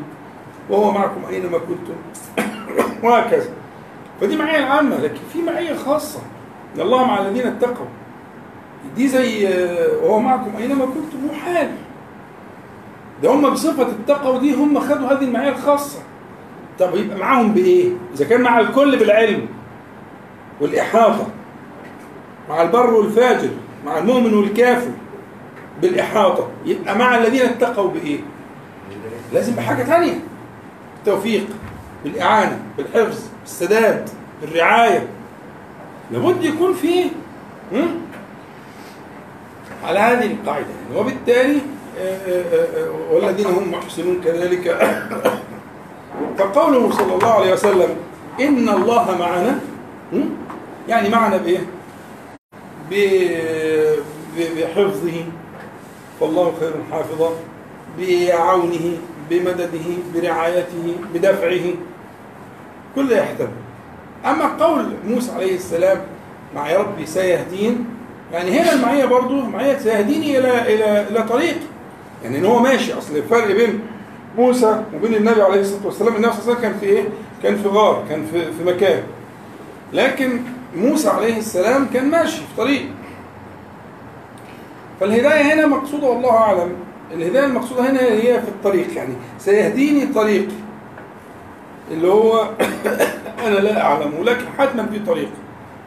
وهو معكم أينما كنتم. وهكذا. فدي معية عامة لكن في معية خاصة. إن الله مع الذين اتقوا. دي زي آه، وهو معكم أينما كنتم محال ده هم بصفة التقوى دي هم خدوا هذه المعية الخاصة. طب يبقى معاهم بإيه؟ إذا كان مع الكل بالعلم والإحاطة. مع البر والفاجر مع المؤمن والكافر بالإحاطة يبقى مع الذين اتقوا بإيه؟ لازم بحاجة تانية التوفيق بالإعانة بالحفظ بالسداد بالرعاية لابد يكون فيه هم؟ على هذه القاعدة وبالتالي آه، آه، آه، والذين هم محسنون كذلك فقوله صلى الله عليه وسلم إن الله معنا؟ يعني معنا بإيه؟ بحفظه. والله خير حافظا بعونه بمدده برعايته بدفعه. كل يحتمل. أما قول موسى عليه السلام مع ربي سيهدين. يعني هنا المعية برضو معية سيهديني إلى إلى إلى طريق. يعني إن هو ماشي أصل الفرق بين موسى وبين النبي عليه الصلاة والسلام النبي صلى الله عليه وسلم كان في إيه؟ كان في غار كان في في مكان. لكن موسى عليه السلام كان ماشي في طريق. فالهداية هنا مقصودة والله أعلم. الهداية المقصودة هنا هي في الطريق يعني سيهديني طريق. اللي هو أنا لا أعلمه لكن حتما في طريق.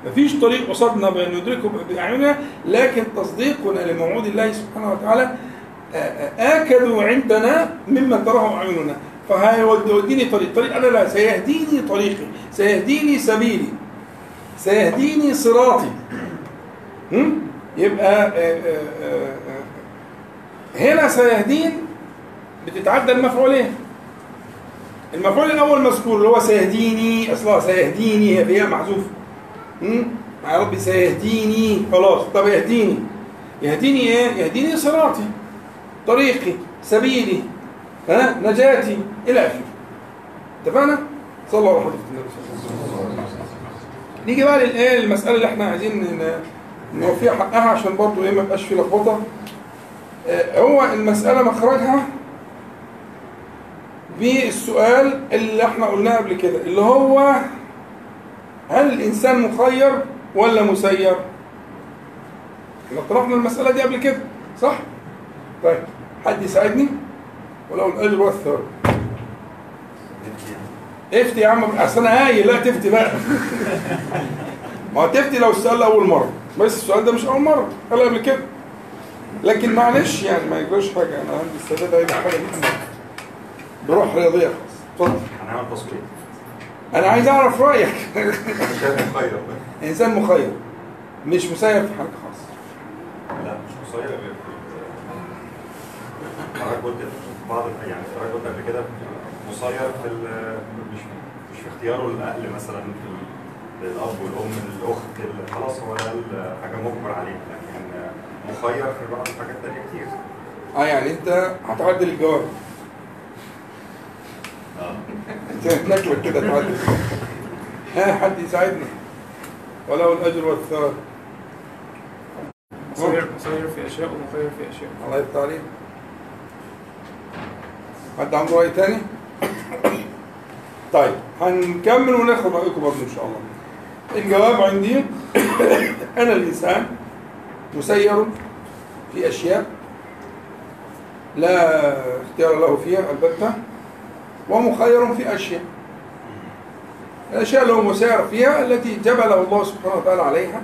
مفيش طريق قصدنا بأن ندركه بأعيننا لكن تصديقنا لموعود الله سبحانه وتعالى آكد عندنا مما تراه أعيننا. فهيوديني طريق. طريق أنا لا سيهديني طريقي سيهديني سبيلي. سيهديني صراطي. هم؟ يبقى آه، آه، آه، آه، هنا سيهدين بتتعدى المفعولين المفعول الأول مذكور اللي هو سيهديني أصلا سيهديني هي فيها محذوف؟ يا ربي سيهديني خلاص. طب يهديني. يهديني إيه؟ يهديني صراطي طريقي سبيلي ها؟ نجاتي إلى اخره اتفقنا؟ صلى الله عليه وسلم. نيجي بقى للآية المسألة اللي إحنا عايزين نوفيها حقها عشان برضه إيه ما يبقاش في لخبطة آه، هو المسألة مخرجها بالسؤال اللي إحنا قلناه قبل كده اللي هو هل الإنسان مخير ولا مسير؟ إحنا طرحنا المسألة دي قبل كده صح؟ طيب حد يساعدني؟ ولو الأجر والثواب افتي يا عم اصل أنا هايل لا تفتي بقى ما هو تفتي لو السؤال اول مره بس السؤال ده مش اول مره قال قبل كده لكن معلش يعني ما يجراش حاجة أنا عندي السداد هيبقى حاجة جدا بروح رياضيه اتفضل هنعمل تصويت أنا عايز اعرف رايك شايف مخير انسان مخير مش مسير في حاجة خاصه لا مش غير حضرتك قلت بعض يعني حضرتك قلت قبل كده مسير في ال- مش مش في اختياره الاهل مثلا الأب والأم الأخت ال- خلاص هو ده حاجة مجبر عليها لكن مخير في بعض الحاجات تانية كتير. آه يعني أنت هتعدل الجواب. آه. أنت ناكلك كده تعدل ها حد يساعدنا ولو الأجر والثواب. مسير مسير في أشياء ومخير في أشياء. الله يفتح عليك. حد عنده رأي تاني؟ طيب هنكمل وناخد رأيكم برضه إن شاء الله. الجواب عندي أنا الإنسان مسير في أشياء لا اختيار له فيها البتة ومخير في أشياء. الأشياء اللي هو مسير فيها التي جبله الله سبحانه وتعالى عليها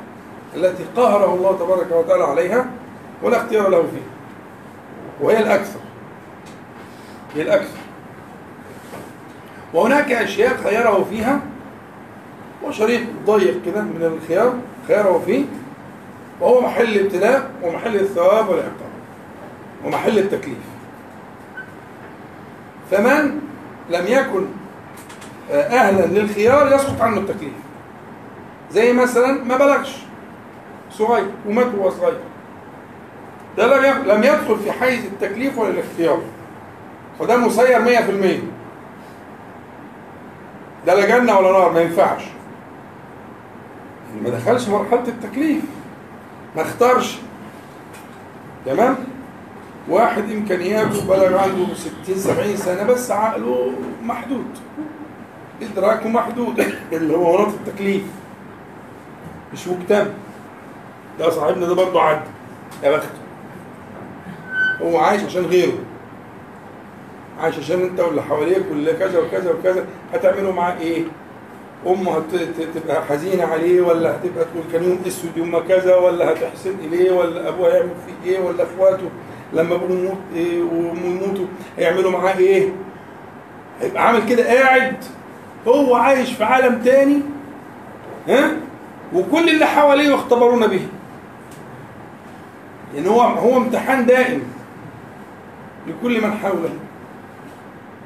التي قهره الله تبارك وتعالى عليها ولا اختيار له فيها وهي الأكثر. هي الأكثر. وهناك أشياء خيره فيها وشريط ضيق كده من الخيار خيره فيه وهو محل ابتلاء ومحل الثواب والعقاب ومحل التكليف. فمن لم يكن أهلا للخيار يسقط عنه التكليف. زي مثلا ما بلغش صغير ومات وهو صغير. ده لم يدخل في حيز التكليف ولا الاختيار. وده مسير 100% ده لا جنة ولا نار ما ينفعش. ما دخلش مرحلة التكليف. ما اختارش. تمام؟ واحد إمكانياته بلغ عنده 60 70 سنة بس عقله محدود. إدراكه محدود اللي هو مناط التكليف. مش مكتمل. ده صاحبنا ده برضه عدى يا بخته هو عايش عشان غيره. عايش عشان انت واللي حواليك واللي كذا وكذا وكذا هتعملوا معاه إيه؟ أمه هت- ت- تبقى حزينة عليه ولا هتبقى تقول كان يوم أسود يوم كذا ولا هتحسن إليه ولا أبوه هيعمل فيه إيه ولا أخواته لما ابوه يموت إيه وامه يموتوا هيعملوا معاه إيه؟ هيبقى عامل كده قاعد هو عايش في عالم تاني ها؟ وكل اللي حواليه يختبرون به لأن هو هو امتحان دائم لكل من حوله?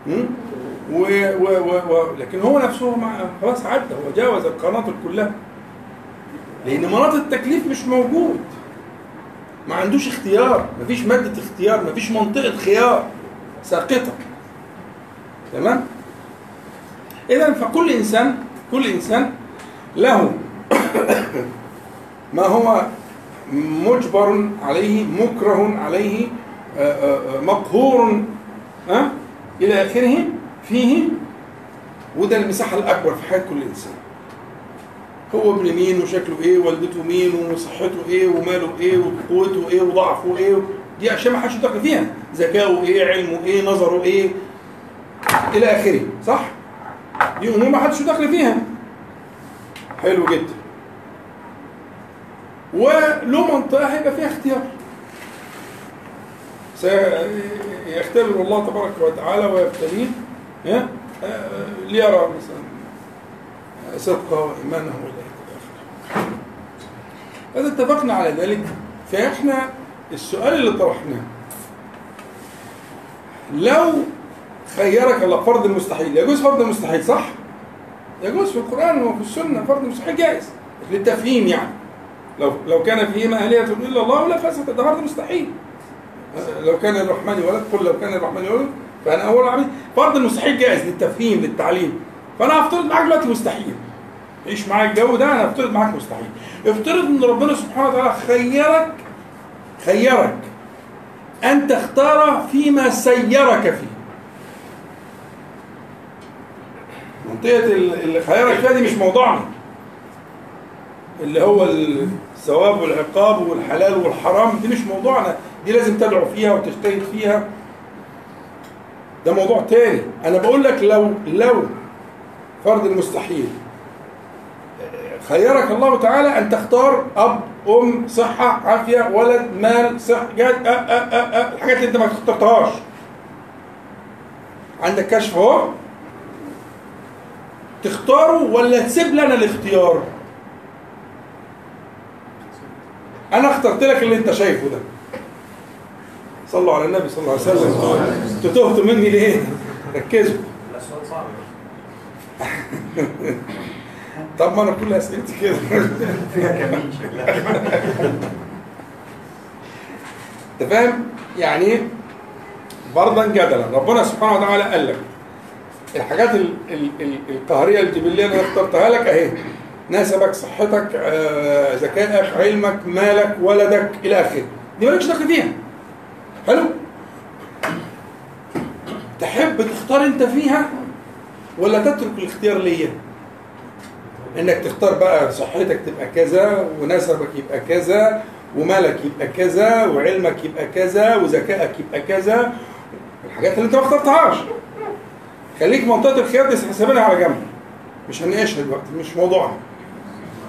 و و و و لكن هو نفسه خلاص عدى. هو جاوز القناطر كلها. لأن مناط التكليف مش موجود. ما عندوش اختيار. مفيش مادة اختيار. مفيش منطقة خيار ساقطة. تمام؟ إذا فكل إنسان كل إنسان له ما هو مجبر عليه مكره عليه آه، آه، آه، مقهور ها إلى اخره فيه وده المساحة الأكبر في حياة كل إنسان. هو ابن مين وشكله إيه والدته مين وصحته إيه وماله إيه وقوته إيه وضعفه إيه. دي أشياء ما حدش داخل فيها. ذكاؤه إيه علمه إيه نظره إيه. إلى آخره صح؟ دي أمور ما حدش داخل فيها. حلو جدا. وله منطقة هيبقى فيها اختيار. سيختبر الله تبارك وتعالى ويبتليه ها؟ آه، ليرى مثلا صدقه وإيمانه والى. إذا اتفقنا على ذلك فإحنا السؤال اللي طرحناه لو خيرك الله فرض المستحيل يجوز فرض المستحيل صح؟ يجوز في القرآن وفي السنة فرض المستحيل جائز للتفهيم يعني لو لو كان فيهما آلهة إلا الله لا فسد ده فرض مستحيل لو كان الرحمن ولد قل لو كان الرحمن ولد فأنا أول عبيد فرض المستحيل جائز للتفهيم للتعليم. فأنا هفترض معاك دلوقتي مستحيل. عيش معاك الجو ده أنا هفترض معاك مستحيل. افترض إن ربنا سبحانه وتعالى خيرك خيرك. أن تختار فيما سيرك فيه. منطقة اللي خيرك فيها دي مش موضوعنا. اللي هو الثواب والعقاب والحلال والحرام دي مش موضوعنا. دي لازم تدعو فيها وتجتهد فيها. ده موضوع تاني. أنا بقول لك لو لو فرض المستحيل. خيرك الله تعالى أن تختار أب أم صحة عافية ولد مال صح جد أه أه أه أه الحاجات اللي أنت ما اخترتهاش. عندك كشف أهو. تختاره ولا تسيب لنا الاختيار؟ أنا اخترت لك اللي أنت شايفه ده. صلوا على النبي صلى الله عليه وسلم. أنتوا تهتوا مني ليه؟ ركزوا. طب ما أنا كل أسئلتي كده. فيها كمين شكلها. أنت فاهم؟ يعني إيه؟ برضا جدلا. ربنا سبحانه وتعالى قال لك الحاجات ال ال ال القهرية الجبليه اللي أنا اخترتها لك أهي. نسبك صحتك آه، ذكائك علمك مالك ولدك إلى آخره. دي مالكش دخل فيها. حلو؟ تحب تختار انت فيها ولا تترك الاختيار ليا؟ انك تختار بقى صحتك تبقى كذا ونسبك يبقى كذا ومالك يبقى كذا وعلمك يبقى كذا وذكائك يبقى كذا. الحاجات اللي انت ما اخترتهاش. خليك منطقة الخيار دي حسابنا على جنب. مش هنناقشها دلوقتي مش موضوعنا.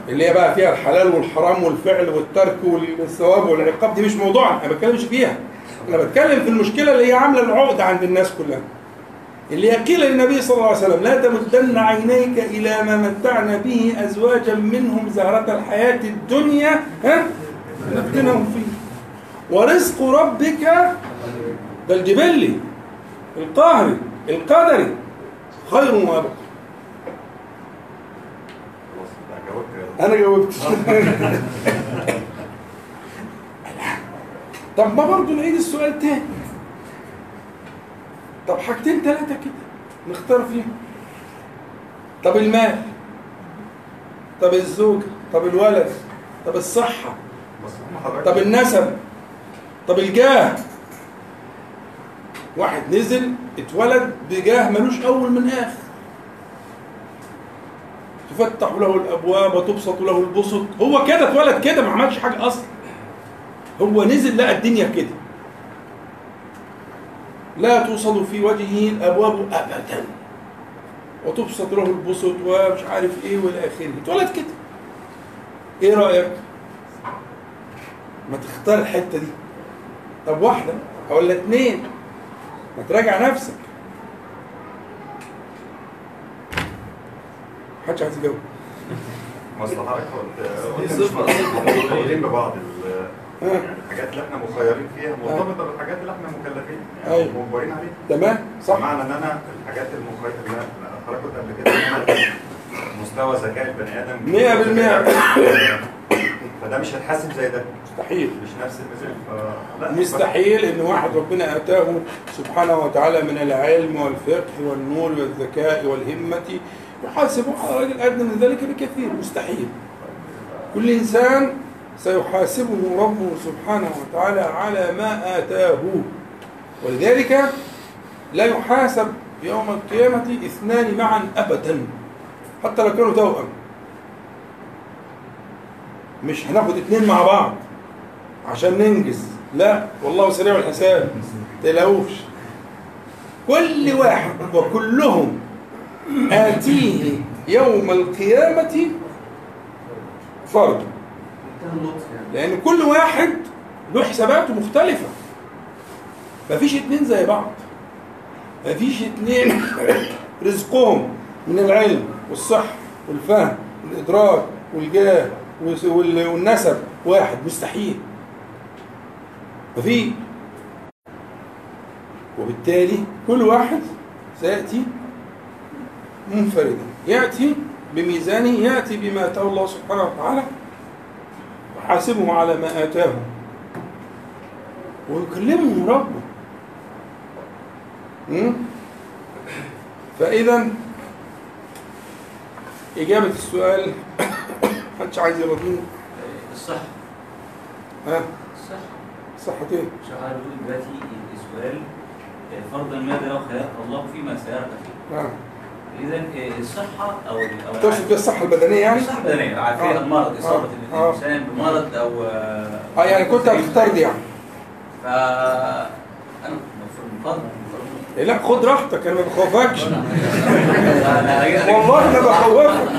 اللي هي بقى فيها الحلال والحرام والفعل والترك والثواب والعقاب دي مش موضوعنا أنا ما بتكلمش فيها. أنا بتكلم في المشكلة اللي هي عاملة العقدة عند الناس كلها. اللي هي قيل للنبي صلى الله عليه وسلم لا تمدن عينيك إلى ما متعنا به أزواجا منهم زهرة الحياة الدنيا ها؟ نفتنهم فيه. ورزق ربك ده الجبلي القاهري القدري خير وأبقى. أنا جاوبت. طب ما برضه نعيد السؤال تاني. طب حاجتين ثلاثة كده نختار فيهم. طب المال طب الزوجة طب الولد طب الصحة طب النسب طب الجاه. واحد نزل اتولد بجاه ملوش أول من آخر. تفتح له الأبواب وتبسط له البسط. هو كده اتولد كده ما عملش حاجة أصلا. هو نزل لقى الدنيا كده. لا توصل في وجهه الأبواب ابدا. وتبسط له البسط ومش عارف إيه والى اخره اتولد كده. إيه رأيك؟ ما تختار الحتة دي. طب واحدة. ولا اتنين. ما تراجع نفسك. محدش عايز يجاوب. مصلحة حضرتك قلت مش مرتبطين ببعض الحاجات اللي إحنا مخيرين فيها. مرتبطة بالحاجات اللي إحنا مكلفين. يعني مجبرين عليها. تمام صح. معنى إن أنا الحاجات المخير اللي حضرتك قلت قبل كده مستوى ذكاء البني آدم مية بالمية. فده مش هيتحاسب زي ده. مستحيل. مش نفس الميزان فلا مستحيل إن واحد ربنا آتاه سبحانه وتعالى من العلم والفقه والنور والذكاء والهمة يحاسبه على راجل ادنى من ذلك بكثير. مستحيل. كل إنسان سيحاسبه ربه سبحانه وتعالى على ما آتاه. ولذلك لا يحاسب يوم القيامة اثنان معا ابدا حتى لو كانوا توأم. مش هناخد اتنين مع بعض عشان ننجز. لا والله سريع الحساب تلاقوش كل واحد وكلهم آتيه يوم القيامة فرد. لأن كل واحد له حساباته مختلفة. مفيش اتنين زي بعض. مفيش اتنين رزقهم من العلم والصحة والفهم والإدراك والجاه والنسب. واحد مستحيل. مفيش وبالتالي كل واحد سيأتي منفردا. يأتي بميزانه يأتي بما آتاه الله سبحانه وتعالى وحاسبه على ما آتاه ويكلمه ربه? فإذا إجابة السؤال محدش عايز يرضيني الصحة. ها؟ الصحة. صحتين شغال يقول دلوقتي السؤال فرضا ماذا لو خيرك الله فيما سيرك فيه ها إذا الصحة أو أو تقصد بيها الصحة البدنية يعني؟ الصحة البدنية عارفين آه. المرض آه. آه. الإنسان بمرض أو آه يعني كنت هتختار دي يعني. ف أنا المفروض إيه لا خد راحتك أنا ما بخوفكش. والله ما بخوفك.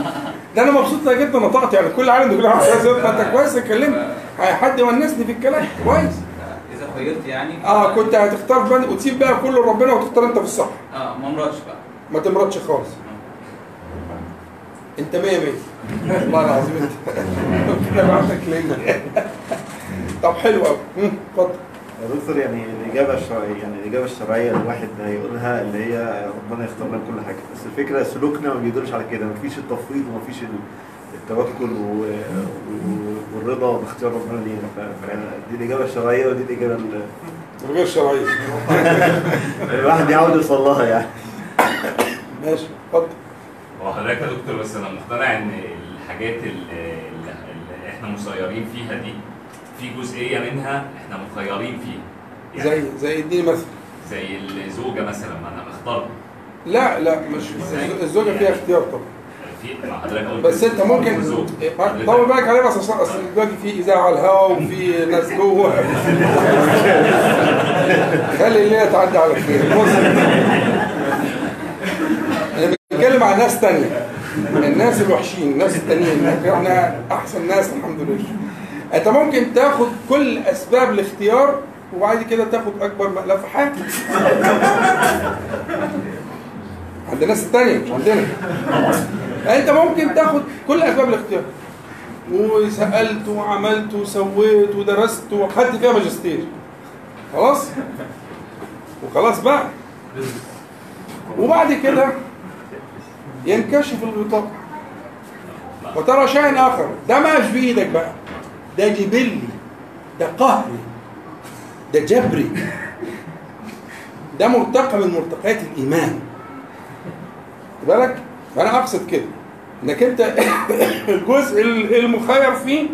ده أنا مبسوط إنك انت نطقت يعني. كل عالم بيقول لك عايز ما أنت كويس اتكلمت حد يونسني في الكلام؟ كويس. إذا خيرت يعني. آه كنت هتختار بند وتسيب بقى كله ربنا وتختار أنت في الصح. آه ما مرضش بقى. ما تمرضش خالص. انت مية مية. والله العظيم انت. ربنا يبعتك ليا طب حلو قوي اتفضل. يا دكتور يعني الإجابة الشرعية يعني الإجابة الشرعية الواحد هيقولها اللي هي ربنا يختار لنا كل حاجة. بس الفكرة سلوكنا ما بيدلش على كده. مفيش التفويض ومفيش ال- التوكل والرضا باختيار ربنا لينا. ف- فيعني دي الإجابة الشرعية ودي الإجابة ال- الغير شرعية الواحد يعود يوصل لها يعني. ماشي اتفضل. هو حضرتك يا دكتور بس أنا مقتنع إن الحاجات اللي, اللي إحنا مسيرين فيها دي في جزئية منها إحنا مخيرين فيها. زي زي إديني مثل. زي الزوجة مثلا ما أنا مختار. لا لا مش الزوجة فيها اختيار طبعا. بس أنت ممكن. طول بالك عليه بس اصل دلوقتي في إذاعة على الهواء وفي ناس جوه. خلي الليلة تعدي على خير. عن ناس تانية. الناس الوحشين الناس التانيين إحنا أحسن ناس الحمد لله. أنت ممكن تاخد كل أسباب الاختيار وبعد كده تاخد أكبر مقلب في حياتك عند الناس التانية مش عندنا. أنت ممكن تاخد كل أسباب الاختيار. وسألت وعملت وسويت ودرست وخدت فيها ماجستير. خلاص؟ وخلاص بقى. وبعد كده ينكشف الغطاء وترى شيء آخر. ده مش بايدك بقى. ده جبلي. ده قهري. ده جبري. ده مرتقى من مرتقيات الإيمان. خد بالك؟ فانا أقصد كده. إنك أنت الجزء المخير فيه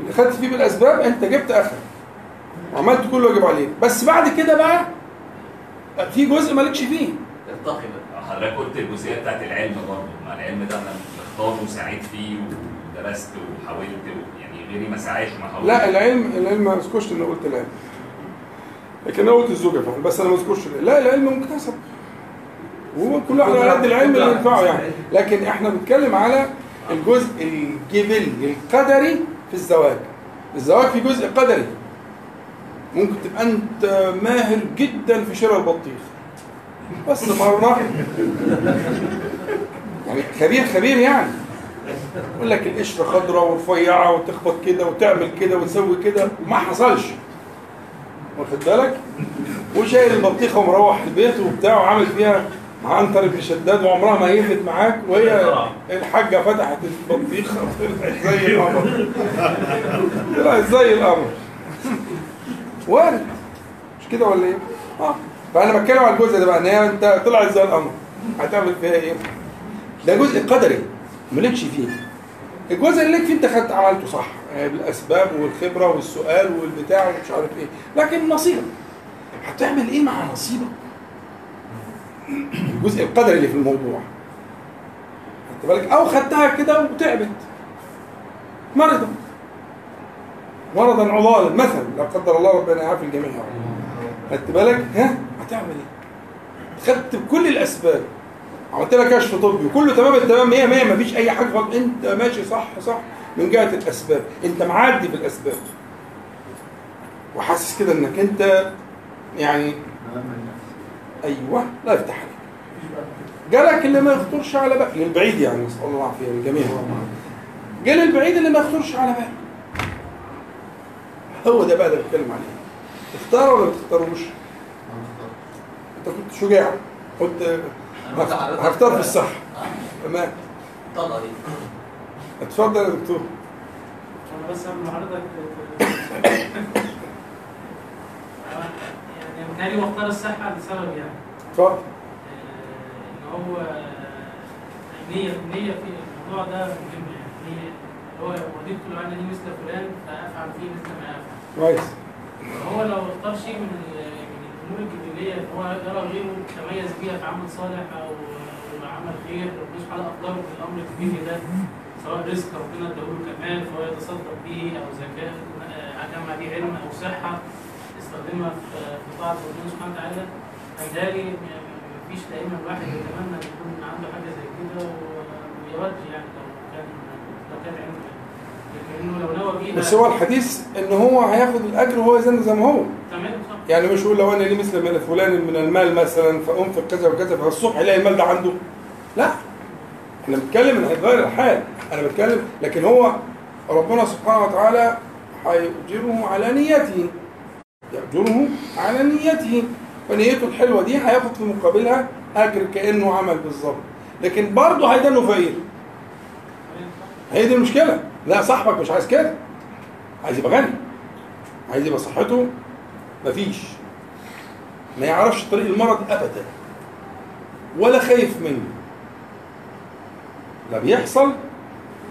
اللي خدت فيه بالأسباب أنت جبت آخر. وعملت كل واجب عليك. بس بعد كده بقى في جزء مالكش فيه. ارتقي بقى. حضرتك قلت الجزئية بتاعت العلم برضه. مع العلم ده أنا مختار وسعيت فيه ودرست وحاولت يعني غيري ما سعاش حاولش. لا العلم العلم ما اذكرش ان قلت العلم لكن أنا قلت الزوجة فعلا بس أنا ما اذكرش. لا العلم مكتسب. وهو كل واحد على قد العلم اللي ينفعه يعني. لكن إحنا بنتكلم على الجزء الجبلي القدري في الزواج. الزواج في جزء قدري. ممكن تبقى أنت ماهر جدا في شراء البطيخ. بس مرة يعني خبير خبير يعني. يقول لك القشرة خضراء ورفيعة وتخبط كده وتعمل كده وتسوي كده. ما حصلش. واخد بالك؟ وشايل البطيخة ومروح البيت وبتاع وعامل فيها عنتر بن شداد وعمرها ما يفلت معاك. وهي الحاجة فتحت البطيخة طلعت زي القمر. طلعت زي القمر. وارد. مش كده ولا إيه؟ آه. فأنا بتكلم على الجزء ده بقى ان هي أنت طلعت زي القمر هتعمل فيها إيه؟ ده جزء قدري مالكش فيه. الجزء اللي ليك فيه أنت خدت عملته صح آه، بالأسباب والخبرة والسؤال والبتاع ومش عارف إيه. لكن نصيبك. هتعمل إيه مع نصيبك؟ الجزء القدري اللي في الموضوع. خدت بالك؟ أو خدتها كده وتعبت. مرضا. مرضا عضالا مثلا لا قدر الله ربنا يعافي الجميع. خدت بالك؟ ها؟ هتعمل إيه؟ خدت بكل الأسباب. عملت لك كشف طبي وكله تمام التمام 100 100 مفيش أي حاجة غلط. أنت ماشي صح صح من جهة الأسباب. أنت معدي بالاسباب وحاسس كده إنك أنت يعني أيوه لا يفتح عليك. جالك اللي ما يخطرش على بالك للبعيد يعني نسأل الله العافية للجميع جه للبعيد اللي ما يخطرش على بالك هو ده بقى اللي بتكلم عليه. تختار ولا ما تختاروش؟ كنت شجاع قلت هختار في الصح. تمام. دي اتفضل يا دكتور. أنا بس قبل ما حضرتك يعني متهيألي هو اختار الصحة لسبب يعني. اتفضل. آه، إن هو النية النية في الموضوع ده مهم يعني. النية هو وديت لو أنا دي مثل فلان فأفعل فيه مثل ما افعل كويس. هو لو اختار شيء من من الأمور الجبليه إن هو يرى غيره تميز بيها في عمل صالح أو عمل خير ربنا سبحانه اقدره في الأمر الكبير ده سواء رزق ربنا اداله كمان فهو يتصدق به أو زكاة آه، جمع به علم أو صحة يستخدمها في طاعة ربنا سبحانه وتعالى. فبالتالي مفيش دايما الواحد يتمنى يكون عنده حاجة زي كده و- ويود يعني لو كان لو كان عنده لكنه لو نوى بيها بس هو الحديث إن هو هياخد الأجر وهو يزن زي ما هو. تمام يعني مش يقول لو أنا لي مثل مال فلان من المال مثلا فانفق كذا وكذا فالصبح يلاقي المال ده عنده. لا. إحنا بنتكلم ان هيتغير الحال. أنا بتكلم لكن هو ربنا سبحانه وتعالى هيؤجره على نيته. يأجره على نيته. فنيته الحلوة دي هياخد في مقابلها أجر كأنه عمل بالظبط. لكن برضه هيدنه فقير. هي دي المشكلة. لا صاحبك مش عايز كده. عايز يبقى غني. عايز يبقى صحته. مفيش. ما يعرفش طريق المرض ابدا. ولا خايف منه. لا بيحصل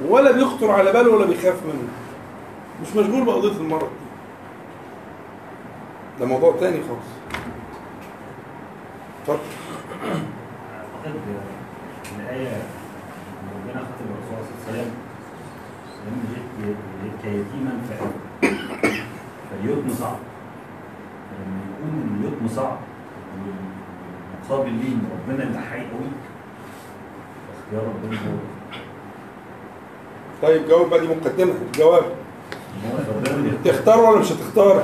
ولا بيخطر على باله ولا بيخاف منه. مش مشغول بقضية المرض. دي ده موضوع تاني خالص. اتفضل. أعتقد الآية ربنا خاطب الرسول صلى الله عليه وسلم لما جئت جئت يتيما ف- فاليتم صعب فلما يكون اليتم صعب والمقابل ليه إن ربنا اللي حي قوي اختيار ربنا هو طيب جاوب بقى دي مقدمة. الجواب. تختار ولا مش هتختار؟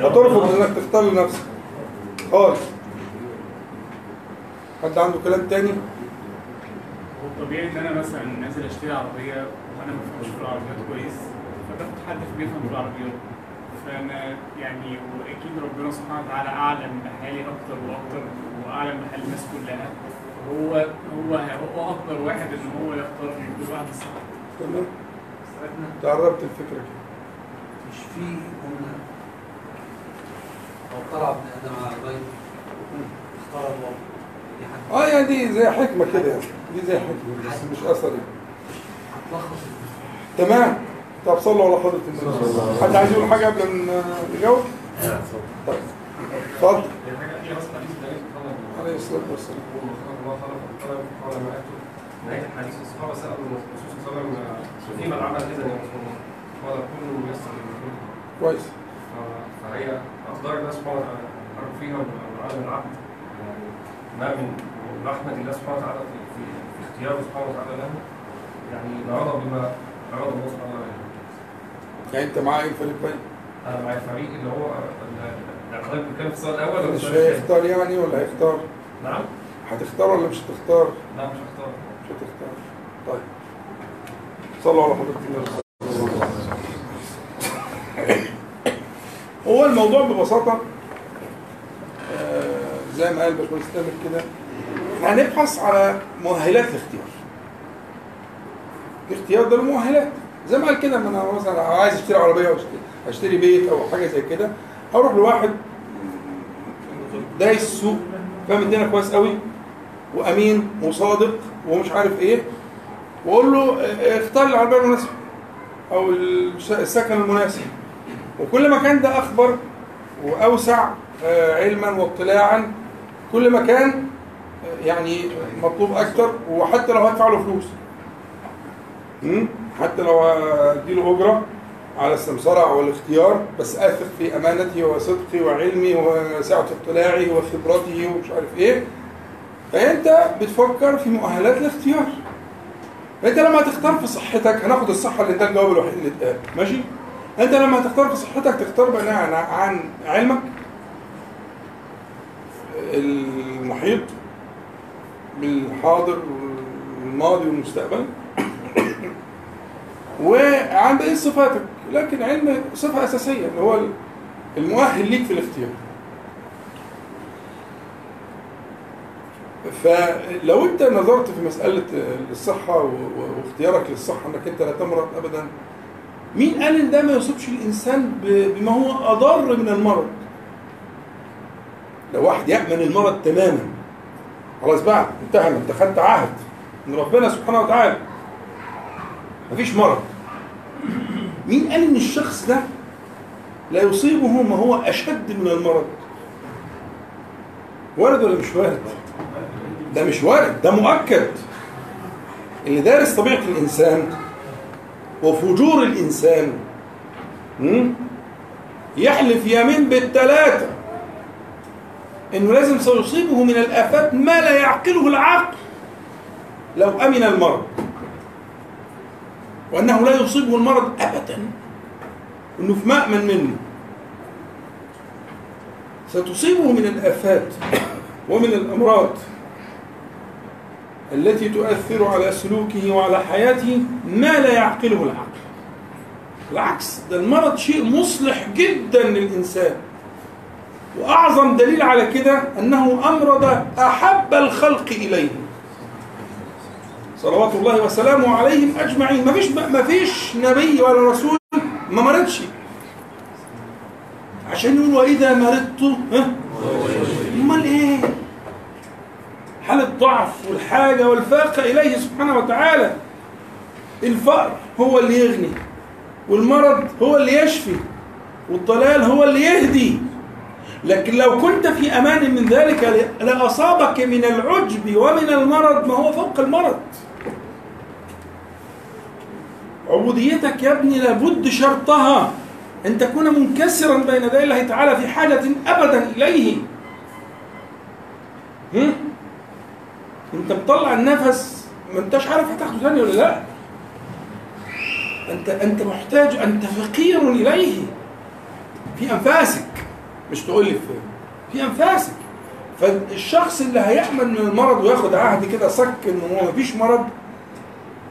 هترفض إنك تختار لنفسك. خالص. حد عنده كلام تاني؟ هو طبيعي إن أنا مثلا نازل أشتري عربية وأنا ما بفهمش في العربيات كويس فباخد حد في بيفهم في العربيات فأنا يعني وأكيد ربنا سبحانه وتعالى أعلم بحالي أكتر وأكتر وأعلم بحال الناس كلها. هو هو هو أكبر واحد إن هو يختار كل واحد الصح. تمام. تعربت الفكرة كده. مش في جملة لو طلع ابن آدم على الغيب؟ اختار الله. آه يعني دي زي حكمة كده يعني. دي زي حكمة بس مش اثر يعني تمام. طب صلوا على حضره النبي حد عايز يقول حاجة قبل ما نجاوب؟ طيب اتفضل في أصلا حديث النبي صلى. الله عليه عليه الصلاة والسلام. نهايه الحديث الصحابه سالوا الرسول صلى الله عليه وسلم فيما العمل اذا يا رسول الله قال كل ميسر للمسلم كويس. فهي اقدار الله سبحانه وتعالى فيها وعالم العبد يعني ما من رحمه الله سبحانه وتعالى في اختياره سبحانه وتعالى له. يعني بما اراد الله سبحانه وتعالى يعني أنت معايا الفريق طيب أنا مع الفريق اللي هو ال- حضرتك بتتكلم في السؤال الأول مش؟ هيختار يعني ولا هيختار؟ نعم؟ هتختار ولا مش هتختار؟ لا مش هختار مش هتختار طيب صلوا على حضرة النبي هو الموضوع ببساطة آه، زي ما قال باشمهندس تامر كده هنبحث على مؤهلات الاختيار الاختيار ده له مؤهلات زي ما قال كده أنا مثلا عايز أشتري عربية أو اشتري- بيت أو حاجة زي كده أروح لواحد دايس السوق فاهم الدنيا كويس قوي وأمين وصادق ومش عارف إيه وأقول له آه، اختار العربية المناسبة أو السكن المناسب وكل ما كان ده أخبر وأوسع آه، علما واطلاعا كل ما كان آه، يعني مطلوب أكتر وحتى لو هدفع له فلوس؟ حتى لو أديله أجرة على السمسرة والاختيار بس أثق في أمانتي وصدقي وعلمي وسعة اطلاعي وخبرتي ومش عارف إيه. فأنت بتفكر في مؤهلات الاختيار. أنت لما تختار في صحتك هناخد الصحة اللي ده الجواب الوحيد اللي اتقال. ماشي؟ أنت لما تختار في صحتك تختار بناء عن علمك. المحيط بالحاضر والماضي والمستقبل. وعن بقيه صفاتك لكن علم صفة أساسية اللي هو المؤهل ليك في الاختيار. فلو أنت نظرت في مسألة الصحة واختيارك للصحة أنك أنت لا تمرض ابدا مين قال إن ده ما يصيبش الإنسان بما هو أضر من المرض؟ لو واحد يأمن المرض تماما خلاص بقى انتهى أنت خدت عهد من ربنا سبحانه وتعالى. مفيش مرض. مين قال إن الشخص ده لا يصيبه ما هو أشد من المرض؟ وارد ولا مش وارد؟ ده مش وارد ده مؤكد. اللي دارس طبيعة الإنسان وفجور الإنسان؟ يحلف يمين بالثلاثه إنه لازم سيصيبه من الآفات ما لا يعقله العقل لو أمن المرض. وأنه لا يصيبه المرض ابدا. إنه في مأمن منه. ستصيبه من الآفات ومن الأمراض التي تؤثر على سلوكه وعلى حياته ما لا يعقله العقل. بالعكس ده المرض شيء مصلح جدا للإنسان. وأعظم دليل على كده أنه أمرض أحب الخلق إليه. صلوات الله وسلامه عليهم أجمعين. ما فيش ما فيش نبي ولا رسول ما مرضش. عشان يقول وإذا مرضت ها؟ أمال إيه؟ حالة ضعف والحاجة والفاقة إليه سبحانه وتعالى؟ الفقر هو اللي يغني والمرض هو اللي يشفي والضلال هو اللي يهدي. لكن لو كنت في أمان من ذلك لأصابك من العجب ومن المرض ما هو فوق المرض. عبوديتك يا ابني لابد شرطها أن تكون منكسرا بين يدي الله تعالى في حاجة أبدا إليه. هم؟ أنت بتطلع النفس ما أنتش عارف هتاخده ثاني ولا لأ. أنت أنت محتاج أنت فقير إليه. في أنفاسك. مش تقول لي في في أنفاسك. فالشخص اللي هيأمن من المرض وياخد عهد كده صك ان هو مفيش مرض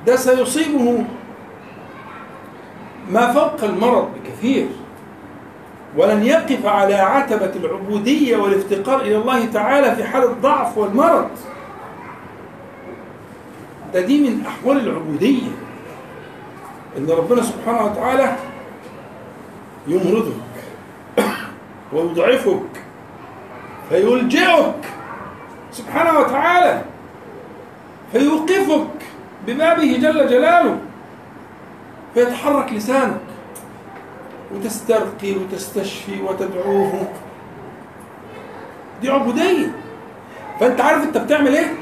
ده سيصيبه ما فوق المرض بكثير. ولن يقف على عتبة العبودية والافتقار إلى الله تعالى في حال الضعف والمرض. ده دي من أحوال العبودية إن ربنا سبحانه وتعالى يمرضك ويضعفك فيلجئك سبحانه وتعالى فيوقفك ببابه جل جلاله. فيتحرك لسانك. وتسترقي وتستشفي وتدعوه. دي عبودية. فأنت عارف أنت بتعمل إيه؟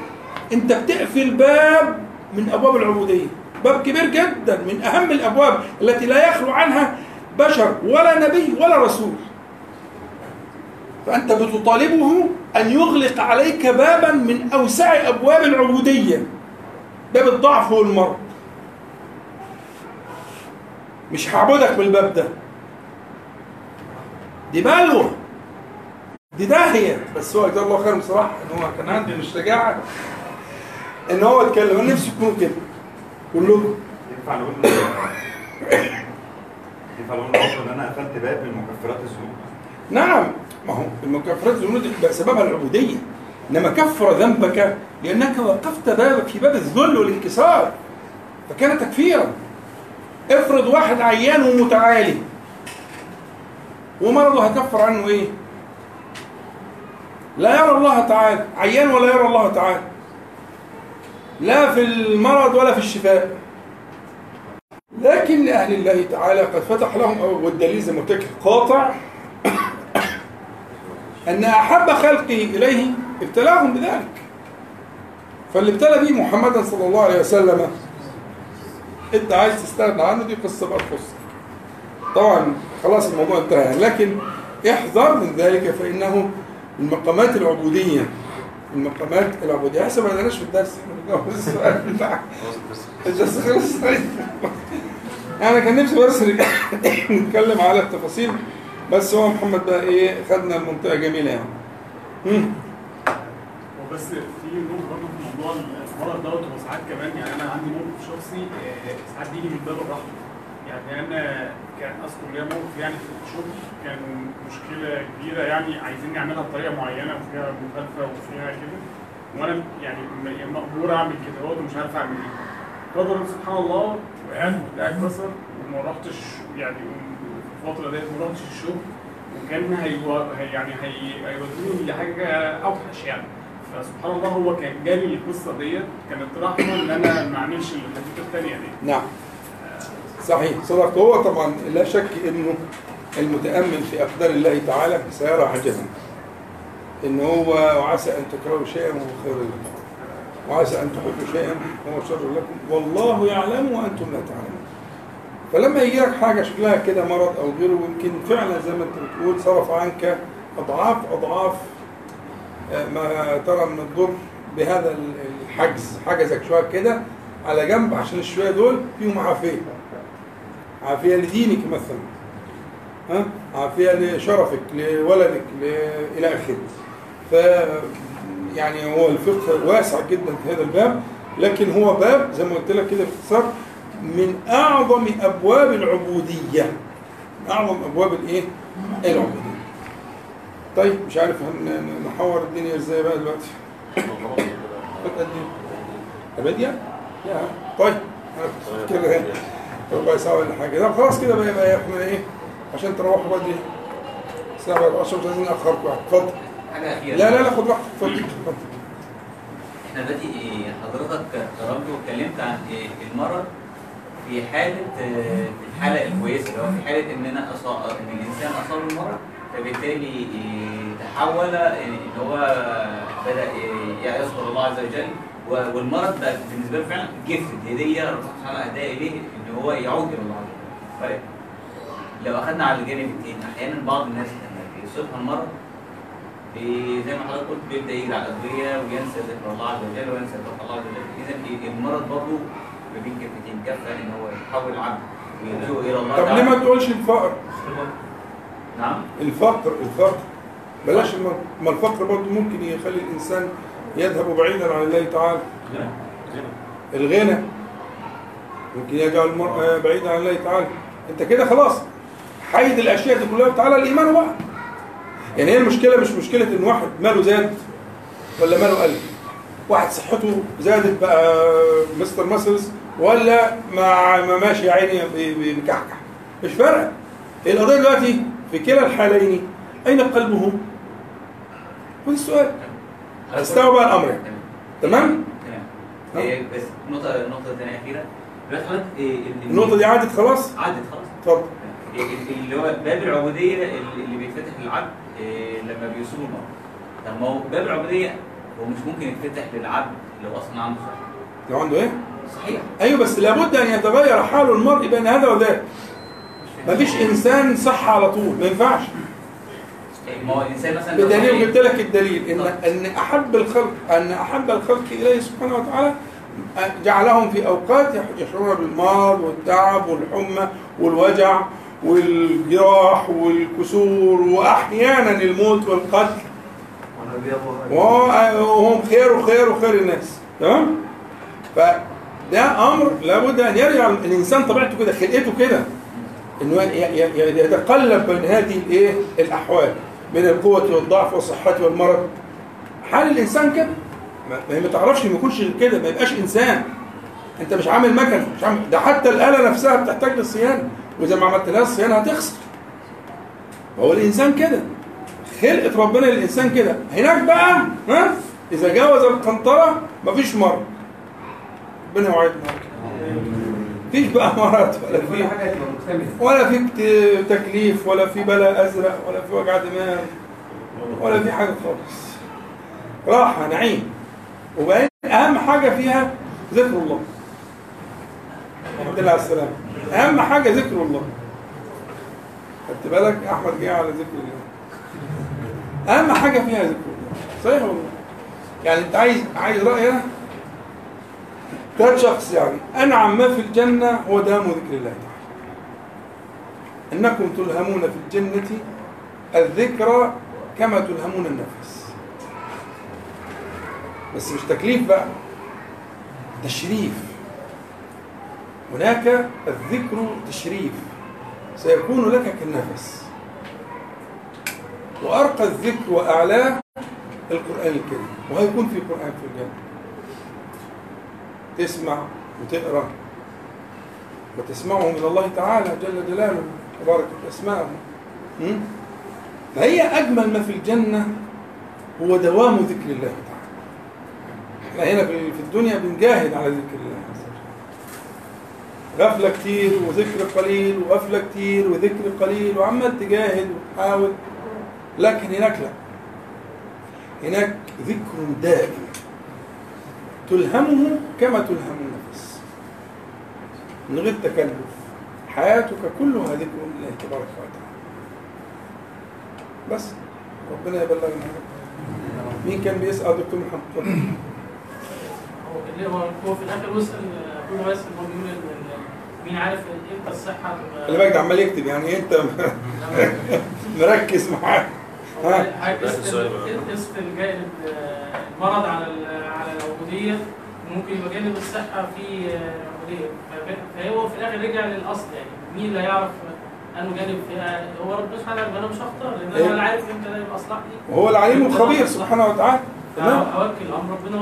أنت بتقفل باب من أبواب العبودية. باب كبير جدا من أهم الأبواب التي لا يخلو عنها بشر ولا نبي ولا رسول. فأنت بتطالبه أن يغلق عليك بابا من أوسع أبواب العبودية. باب الضعف والمرض. مش هعبدك بالباب ده. دي بلوى دي داهية. بس هو جزاه الله خير بصراحة إن هو كان عنده الشجاعة إن هو يتكلم. أنا نفسي يكونوا كده. كلهم ينفع نقول ينفع نقول إن أنا قفلت باب من مكفرات الذنوب؟ نعم. ما هو المكفرات الذنوب دي سببها العبودية إنما كفر ذنبك لأنك وقفت بابك في باب الذل والانكسار. فكان تكفيرا. افرض واحد عيان ومتعالي. ومرضه هكفر عنه إيه؟ لا يرى الله تعالى. عيان ولا يرى الله تعالى. لا في المرض ولا في الشفاء. لكن لأهل الله تعالى قد فتح لهم والدليل زي ما قاطع. أن أحب خلقه إليه ابتلاهم بذلك. فاللي ابتلى به محمدا صلى الله عليه وسلم انت عايز تستغنى عنه دي قصة بقى تخصك. طبعا خلاص الموضوع انتهى. لكن احذر من ذلك فإنه المقامات العبودية المقامات العبودية. احسن ما في الدرس. إحنا بنجاوب السؤال خلص أنا كان نفسي بس نتكلم على التفاصيل بس هو محمد بقى إيه خدنا المنطقة جميلة يعني. وبس في نقطة برضه في موضوع المرض دوت هو ساعات كمان يعني أنا عندي موقف شخصي آه، ساعات بيجي من باب الرحمة يعني أنا كان أذكر ليا موقف يعني في الشغل كان مشكلة كبيرة يعني عايزين نعملها بطريقة معينة وفيها مخالفة وفيها كده. وأنا يعني م- مأمور أعمل كده ومش عارف أعمل إيه. قدر سبحان الله وقعت اتكسر وما رحتش يعني الفترة ديت ما رحتش الشغل. وكان هيو... هي يعني هي... هيودوني لحاجة أوحش يعني. فسبحان الله هو كان جالي القصة ديت كانت رحمه إن أنا ما أعملش الحدوته الثانية دي. نعم. صحيح. صدقت هو طبعا لا شك إنه المتأمل في أقدار الله تعالى سيرى عجبا إن هو وعسى أن تكرهوا شيئا وهو خير لكم. وعسى أن تحبوا شيئا وهو شر لكم. والله يعلم وأنتم لا تعلمون. فلما يجي لك حاجة شكلها كده مرض أو غيره يمكن فعلا زي ما أنت بتقول صرف عنك أضعاف أضعاف ما ترى من الضر بهذا الحجز حجزك شوية كده على جنب عشان الشوية دول فيهم عافية. عافية لدينك مثلا. ها؟ عافية لشرفك لولدك. إلى آخره. ف يعني هو الفقه واسع جدا في هذا الباب لكن هو باب زي ما قلت لك كده باختصار من أعظم أبواب العبودية. من أعظم أبواب الإيه؟ العبودية. طيب مش عارف هن- نحور الدنيا إزاي بقى دلوقتي. خد قد إيه ابديا يا طيب. أنا فاكر إيه، ربع ساعه ولا حاجة. لا خلاص كده بقى يبقى إحنا إيه عشان تروحوا بدري. الساعة بقى 10 مش عايزين نأخركم اتفضل. حاجة اخيره لا لا لا خد راحتك اتفضل اتفضل. إحنا دلوقتي إيه، حضرتك ضربت واتكلمت عن إيه المرض في حالة آه، في الحالة الكويسة. اللي هو في حالة إن أنا أصاب إن الإنسان أصاب المرض فبالتالي إيه، تحول إيه، إن هو بدأ إيه، يذكر الله عز وجل والمرض ده بالنسبة له فعلا جفت هدية ربنا سبحانه وتعالى أهداها إليه إن هو يعود إلى الله عز وجل. طيب. لو أخذنا على الجانب التاني أحيانا بعض الناس لما بيصيبها المرض زي ما حضرتك قلت بيبدأ يجري على الأدوية وينسى ذكر الله عز وجل وينسى ذكر الله عز وجل. اذا المرض برضه ما بين كفتين كفه إن هو يحول العبد ويدعو إلى الله طب ليه ما تقولش الفقر؟ نعم. الفقر الفقر. بلاش ما الفقر برضه ممكن يخلي الإنسان يذهب بعيدا عن الله تعالى. الغنى. ممكن يجعل المرء بعيدا عن الله تعالى. أنت كده خلاص. حيد الأشياء دي كلها تعالى الايمان بقى يعني هي المشكلة مش مشكلة إن واحد ماله زاد ولا ماله قل. واحد صحته زادت بقى مستر ماسلز ولا ما ماشي يا عيني بكحكح مش فارقة. هي القضية دلوقتي في كلا الحالين أين قلبه؟ هو ده السؤال الأمر. يعني. تمام؟ تمام إيه، بس نقطة نقطة ثانية أخيرة. دلوقتي حضرتك إيه، ال- النقطة دي عدت خلاص؟ عدت خلاص. اتفضل. إيه، ال- اللي هو باب العبودية اللي بيتفتح للعبد إيه، لما بيصوم المرأة طب ما هو باب العبودية هو مش ممكن يتفتح للعبد لو أصلا عنده صحة. لو عنده إيه؟ صحيح. أيوه بس لابد أن يتغير حال المرء بين هذا وذاك. مفيش إنسان صح على طول ما ينفعش. إيه، ما هو الإنسان مثلا بدليل صحيح- جبت لك الدليل إن إن أحب الخلق إن أحب الخلق إليه سبحانه وتعالى جعلهم في أوقات يشعرون بالمرض والتعب والحمى والوجع والجراح والكسور واحيانا الموت والقتل. وهم خير وخير وخير الناس تمام؟ فده أمر لابد أن يرجع الإنسان طبيعته كده خلقته كده. انه ي- ي- ي- يتقلب بين هذه الإيه؟ الأحوال بين القوة والضعف والصحة والمرض. حال الإنسان كده؟ ما ما تعرفش ما يكونش كده ما يبقاش إنسان. أنت مش عامل مكن مش عامل ده حتى الآلة نفسها بتحتاج للصيانة. وإذا ما عملت لها الصيانه هتخسر. هو الإنسان كده. خلقة ربنا للإنسان كده. هناك بقى ها؟ إذا جاوز القنطرة مفيش مرض. ربنا يوعدنا. مفيش بقى مرض ولا في ولا في تكليف ولا في بلاء أزرق ولا في وجع دماغ ولا في حاجة خالص. راحة نعيم. وبعدين أهم حاجة فيها ذكر الله. الحمد لله على السلامة. أهم حاجة ذكر الله. خدت بالك؟ أحمد جه على ذكر الله. أهم حاجة فيها ذكر الله. صحيح والله يعني أنت عايز عايز رايي كان شخص يعني أنعم ما في الجنة هو دوام ذكر الله تعالى. إنكم تلهمون في الجنة الذكرى كما تلهمون النفس. بس مش تكليف بقى تشريف. هناك الذكر تشريف سيكون لك كالنفس. وأرقى الذكر وأعلاه القرآن الكريم وهيكون في قرآن في الجنة. تسمع وتقرأ. وتسمعه من الله تعالى جل جلاله تبارك أسماءه م? فهي أجمل ما في الجنة هو دوام ذكر الله تعالى. إحنا هنا في الدنيا بنجاهد على ذكر الله غفلة كتير وذكر قليل وغفلة كتير وذكر قليل وعمال تجاهد وتحاول. لكن هناك لا. هناك ذكر دائم. تلهمه كما تلهم النفس. من غير تكلف. حياتك كلها ذكر الله تبارك وتعالى. بس. ربنا يبلغنا. مين كان بيسأل؟ دكتور محمد هو اللي هو هو في الآخر وصل كل بس هو بيقول مين عارف إمتى الصحة خلي بالك ده عمال يكتب. يعني إنت مركز معاه ها؟ السؤال المرض على على العبوديه ممكن يبقى جانب الصحه في عبوديه فب- فهو في الآخر رجع للأصل يعني. مين اللي هيعرف أنه جانب فيها هو ربنا سبحانه وتعالى أنا مش هختار لأن إيه؟ أنا لا عارف إمتى يبقى اصلح لي وهو العليم الخبير سبحانه وتعالى. تمام اوكل أمر ربنا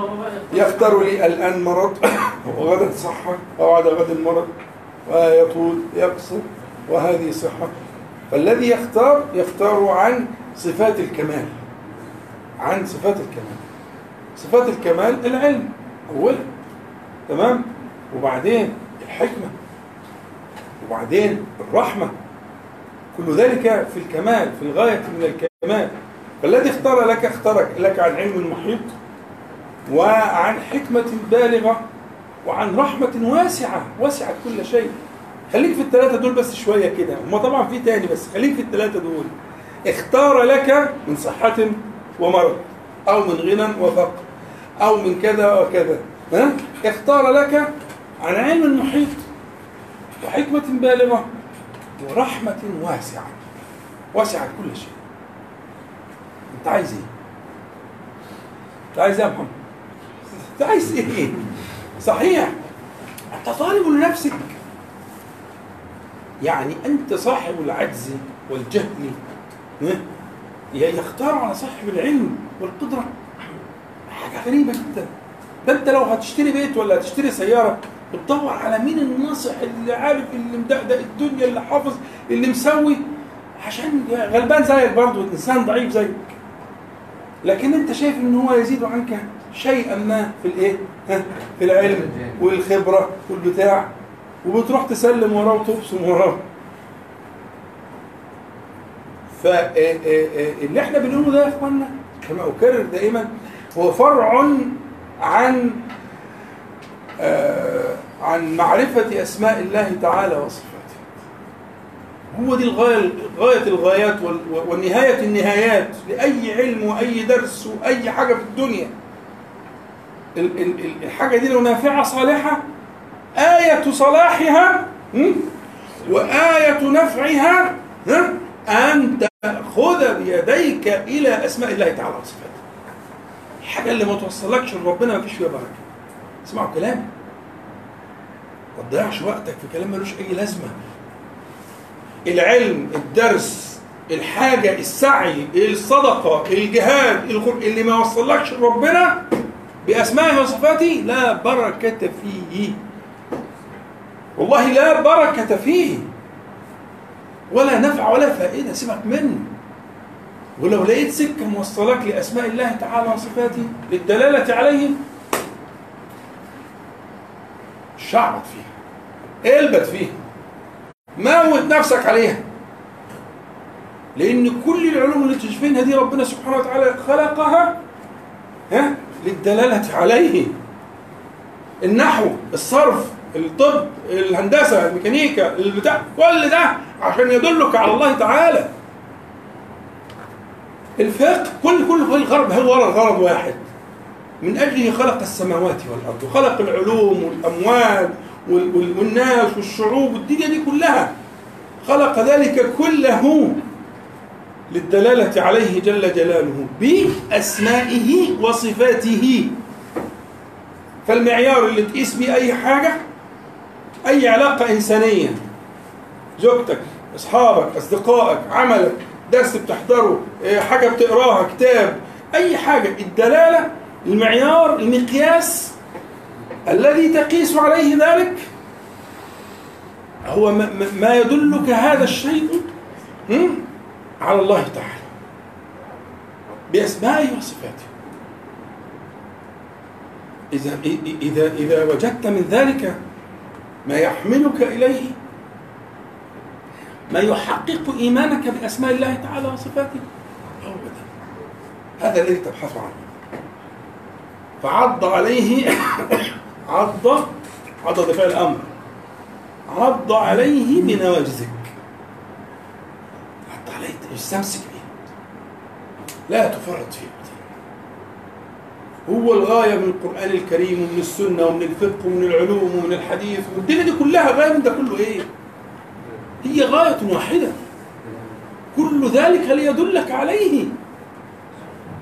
يختار. لي الآن مرض. وغدا صحة وبعد غد مرض ويطول يقصر. وهذه صحة. فالذي يختار يختار عن صفات الكمال. عن صفات الكمال. صفات الكمال العلم. أولا تمام؟ وبعدين الحكمة. وبعدين الرحمة. كل ذلك في الكمال في الغاية من الكمال. فالذي اختار لك اختارك لك عن علم محيط وعن حكمة بالغة وعن رحمة واسعة وسعت كل شيء. خليك في الثلاثة دول بس شوية كده. هما طبعا في تاني بس. خليك في الثلاثة دول. اختار لك من صحة ومرض أو من غنى وفقر. أو من كذا وكذا ها؟ اختار لك عن علم محيط وحكمة بالغة ورحمة واسعة وسعت كل شيء أنت عايز إيه؟ أنت عايز إيه يا محمد؟ أنت عايز إيه؟ صحيح أنت طالب لنفسك يعني أنت صاحب العجز والجهل؟ يختار على صاحب العلم والقدرة حاجة غريبة جدا. ده انت لو هتشتري بيت ولا هتشتري سيارة بتدور على مين الناصح اللي عارف اللي مدقدق الدنيا اللي حافظ اللي مسوي؟ عشان غلبان زيك برضه إنسان ضعيف زيك. لكن انت شايف إن هو يزيد عنك شيئا ما في الإيه؟ في العلم والخبرة والبتاع. وبتروح تسلم وراه وتبصم وراه. فاللي إحنا بنقوله ده يا اخوانا كما أكرر دائما هو فرع عن آه، عن معرفة أسماء الله تعالى وصفاته هو دي الغاية غاية الغايات والنهاية النهايات لأي علم وأي درس وأي حاجة في الدنيا ال- ال- ال- الحاجة دي لو نافعة صالحة آية صلاحها? وآية نفعها ها؟ أن تأخذ بيديك إلى أسماء الله تعالى وصفاته الحاجة اللي ما توصلكش لربنا ما فيش فيها بركة. اسمعوا كلامي. ما تضيعش وقتك في كلام ملوش أي لازمة. العلم الدرس الحاجة السعي الصدقة الجهاد. اللي ما وصلكش لربنا بأسمائه وصفاته لا بركة فيه. والله لا بركة فيه. ولا نفع ولا فائدة سيبك منه. ولو لقيت سكة موصلك لأسماء الله تعالى وصفاته للدلالة عليه شعبط فيها البت فيها موت نفسك عليها. لأن كل العلوم اللي تشوفينها دي ربنا سبحانه وتعالى خلقها ها للدلالة عليه النحو الصرف الطب الهندسة الميكانيكا البتاع كل ده عشان يدلك على الله تعالى. الفقه كل كل كل الغرض هو الغرض واحد. من أجله خلق السماوات والأرض وخلق العلوم والأموال وال- وال- والناس والشعوب والدنيا دي كلها. خلق ذلك كله للدلالة عليه جل جلاله بأسمائه وصفاته. فالمعيار اللي تقيس بيه أي حاجة أي علاقة إنسانية زوجتك أصحابك أصدقائك عملك درس بتحضره إيه، حاجة بتقراها كتاب أي حاجة. الدلالة المعيار المقياس الذي تقيس عليه ذلك هو ما- يدلك هذا الشيء على الله تعالى. بأسمائه وصفاته. إذا إذا إذا وجدت من ذلك ما يحملك إليه ما يحقق إيمانك بأسماء الله تعالى وصفاته. هو ده هذا الذي تبحث عنه. فعض عليه عض عض فعل أمر عض عليه بنواجذك عض عليه استمسك به. لا تفرط فيه. هو الغاية من القرآن الكريم ومن السنة ومن الفقه ومن العلوم ومن الحديث. والدنيا دي كلها من ده كله إيه؟ هي غاية واحدة. كل ذلك ليدلك عليه.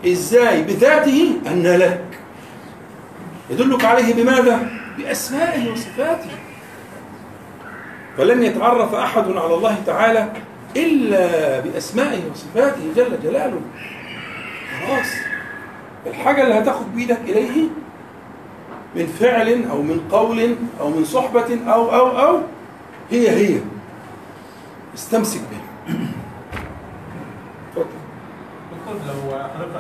إزاي؟ بذاته أن لك. يدلك عليه بماذا؟ بأسمائه وصفاته. فلن يتعرف أحد على الله تعالى إلا بأسمائه وصفاته جل جلاله. خلاص. الحاجة اللي هتاخد بإيدك إليه من فعل أو من قول أو من صحبة أو أو أو هي هي. استمسك بها اتفضل. دكتور لو حضرتك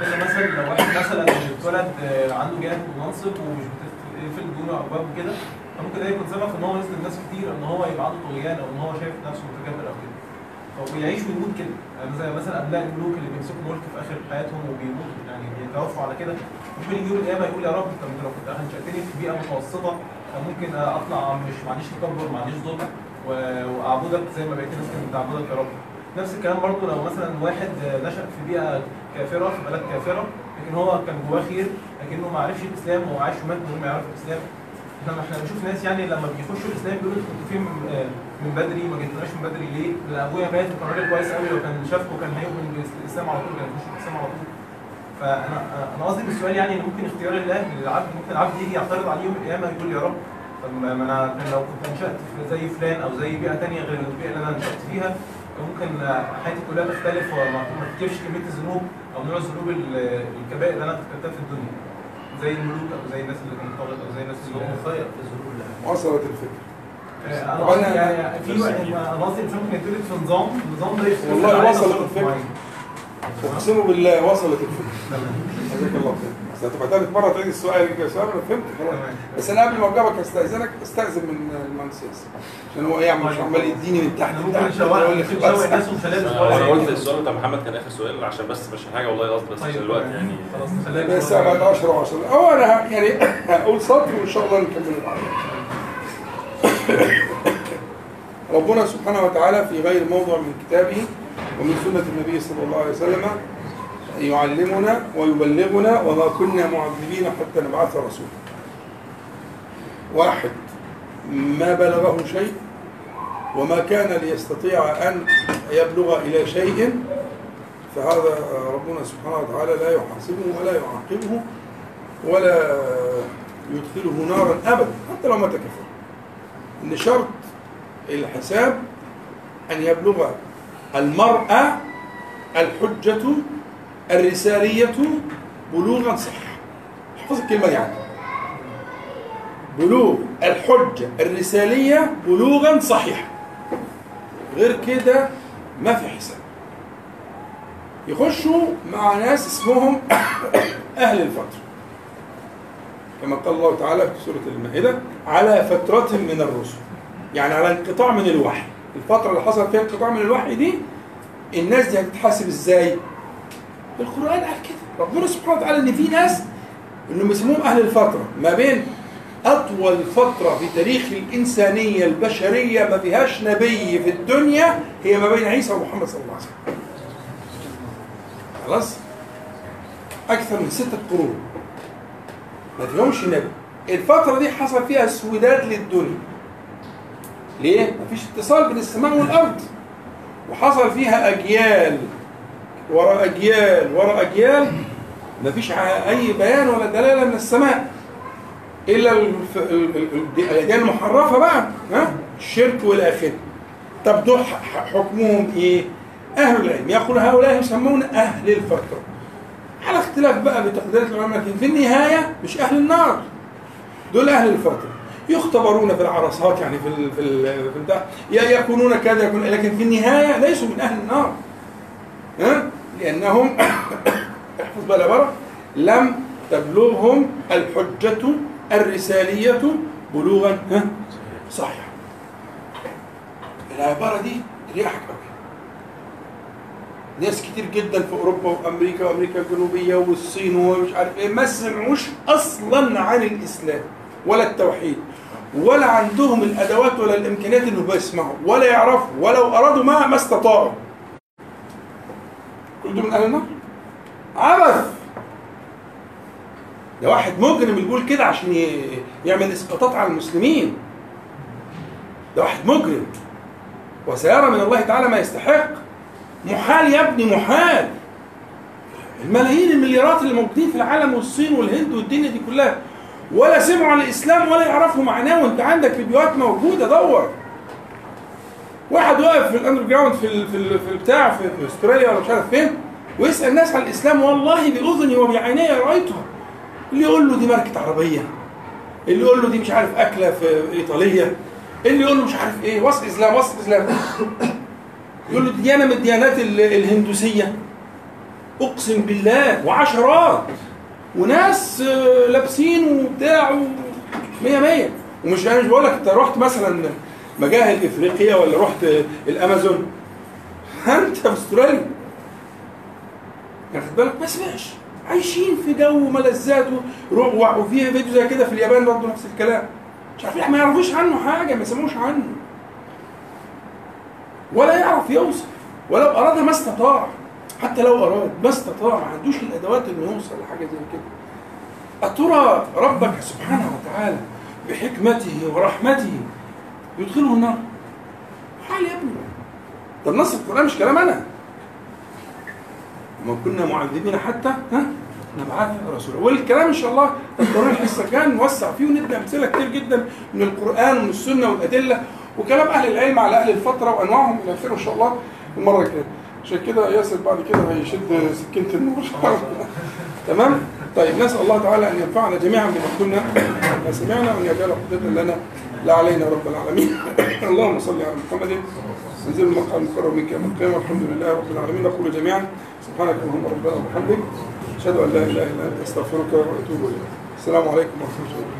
قلت لنا مثلا لو واحد مثلا اتولد عنده جاه ومنصب ومش بتقفل دونه ابواب كده فممكن ده يكون سبب في إن هو يظلم ناس كتير إن هو يبقى عنده طغيان أو إن هو شايف نفسه متكبر أو كده. فبيعيش ويموت كده. يعني زي مثلا أبناء الملوك اللي بيمسكوا ملك في آخر حياتهم وبيموتوا يعني بيتوفوا على كده. ممكن يجي يوم القيامة يقول يا رب طب أنت لو كنت انشاتني في بيئة متوسطة كان ممكن أطلع مش ما عنديش تكبر ما عنديش ظلم. واعبدك زي ما بقيت الناس كانت بتعبدك يا رب. نفس الكلام برضه لو مثلا واحد نشأ في بيئة كافرة في بلد كافرة لكن هو كان جواه خير لكنه ما عرفش الإسلام وهو عايش ومات من ما يعرف الإسلام. إحنا إحنا بنشوف ناس يعني لما بيخشوا الإسلام بيقولوا أنتوا كنتوا فين من آه، من بدري ما جيتوناش من بدري ليه؟ ده أبويا مات وكان راجل كويس قوي لو كان شافه كان هيؤمن بالإسلام على طول كان يخش الإسلام على طول. فأنا أنا قصدي بالسؤال يعني إن ممكن اختيار الله للعبد ممكن العبد يجي يعترض عليه يوم القيامة يقول يا رب ما ما أنا لو كنت انشأت في زي فلان أو زي بيئة تانية غير البيئة اللي أنا نشأت فيها ممكن حياتي كلها تختلف وما ما تكتبش كمية الذنوب أو نوع الذنوب ال- الكبائر اللي أنا ارتكبتها في الدنيا زي الملوك أو زي الناس اللي كانت طاغية أو زي الناس اللي مخير في الذنوب اللي وصلت الفكرة أنا يعني في واحد أنا قصدي الانسان ممكن يتولد في نظام النظام ده والله وصلت. معين. أقسم بالله وصلت الفكرة جزاك الله خير بس هتبقى تالت مرة تعيد السؤال السؤال أنا فهمت خلاص. بس أنا قبل ما اجاوبك أستأذنك استأذن من المهندس ياسر عشان هو إيه مش عمال يديني من تحت ممكن خلاص. الناس أنا قلت. السؤال بتاع محمد كان آخر سؤال عشان بس مش حاجة والله قصدي بس عشان طيب، الوقت يعني. خلاص بس بعد 10 و10 هو أنا يعني هقول سطر وإن شاء الله نكمل بعد ربنا سبحانه وتعالى في غير موضع من كتابه ومن سنة النبي صلى الله عليه وسلم يعلمنا ويبلغنا وما كنا معذبين حتى نبعث رسولا. واحد ما بلغه شيء وما كان ليستطيع أن يبلغ إلى شيء فهذا ربنا سبحانه وتعالى لا يحاسبه ولا يعاقبه ولا يدخله نارا أبدا حتى لو مات كفر. إن شرط الحساب أن يبلغ المرأة الحجة الرسالية بلوغا صحيحا احفظ الكلمة دي عندك بلوغ الحجة الرسالية بلوغا صحيحا غير كده ما في حساب. يخشوا مع ناس اسمهم أهل الفترة كما قال الله تعالى في سورة المائدة على فترة من الرسل. يعني على انقطاع من الوحي. الفترة اللي حصل فيها انقطاع من الوحي دي الناس دي هتتحاسب إزاي؟ القرآن قال كده ربنا سبحانه وتعالى إن في ناس إنهم بيسموهم أهل الفترة ما بين أطول فترة في تاريخ الإنسانية البشرية ما فيهاش نبي في الدنيا هي ما بين عيسى ومحمد صلى الله عليه وسلم. خلاص؟ أكثر من ستة قرون. ما فيهمش نبي. الفترة دي حصل فيها سوداد للدنيا. ليه؟ مفيش اتصال بين السماء والأرض. وحصل فيها أجيال. ورا أجيال ورا أجيال مفيش أي بيان ولا دلالة من السماء إلا الأديان المحرفة بقى ها؟ الشرك والى آخره طب دول حكمهم إيه؟ أهل العلم. يقول هؤلاء يسمون أهل الفترة على اختلاف بقى بتقديرات العلماء لكن في النهاية مش أهل النار. دول أهل الفترة يختبرون في العرصات يعني في ال في ال في البتاع. يكونون كذا يكون لكن في النهاية ليسوا من أهل النار. ها؟ لأنهم احفظ بقى العبارة. لم تبلغهم الحجة الرسالية بلوغا. ها؟ صحيح. العبارة دي ريحك قوي ناس كتير جدا في أوروبا وأمريكا وأمريكا الجنوبية والصين ومش عارف إيه ما سمعوش أصلا عن الإسلام ولا التوحيد ولا عندهم الأدوات ولا الإمكانيات إنه بيسمعوا ولا يعرفوا ولو أرادوا ما ما استطاعوا. كل دول من أهل النار عبث! ده واحد مجرم بيقول كده عشان يعمل إسقاطات على المسلمين. ده واحد مجرم. وسيرى من الله تعالى ما يستحق. محال يا ابني محال! الملايين المليارات اللي موجودين في العالم والصين والهند والدنيا دي كلها ولا سمعوا عن الإسلام ولا يعرفوا معناه وانت عندك فيديوهات موجودة دور! واحد واقف في ال underground في في, في البتاع في, في أستراليا ولا مش عارف فين ويسأل الناس عن الإسلام والله بأذني وبعيني رأيتها. اللي يقول له دي ماركه عربية اللي يقول له دي مش عارف أكلة في إيطالية اللي يقول له مش عارف إيه وصف إسلام وصف إسلام. يقول له دي ديانه من الديانات ال- الهندوسية. أقسم بالله وعشرات وناس آه، لابسين وبتاع و- مية مية. ومش أنا مش بقول لك أنت رحت مثلا مجاهل إفريقيا ولا رحت الأمازون؟ أنت في أستراليا. واخد بالك؟ ما سمعش عايشين في جو ملذات وروع وفي فيديو زي كده في اليابان برضه نفس الكلام. مش عارفين ما يعرفوش عنه حاجة ما يسمعوش عنه. ولا يعرف يوصل ولو اراد ما استطاع. حتى لو أراد ما استطاع ما عندوش الأدوات إنه يوصل لحاجة زي كده. أترى ربك سبحانه وتعالى بحكمته ورحمته يدخله النار؟ حال يا ابني. ده في القرآن مش كلام أنا. وما كنا معذبين حتى ها؟ نبعث رسولا والكلام إن شاء الله الضروري الحصه الجايه نوسع فيه وندي أمثلة كتير جدا من القرآن ومن السنة والأدلة وكلام أهل العلم على أهل الفترة وأنواعهم إلى آخره إن شاء الله المرة الجاية. عشان كده ياسر بعد كده هيشد سكينة النور. تمام؟ طيب نسأل الله تعالى أن ينفعنا جميعا بما كنا سمعنا وأن يجعل حجه لنا لا علينا رب العالمين. اللهم صل على محمد. انزل المقام المكرم منك يوم القيامه والحمد لله رب العالمين. نقول جميعا سبحانك اللهم ربنا وبحمدك. أشهد أن لا إله إلا أنت. أستغفرك وأتوب إليك. السلام عليكم ورحمة الله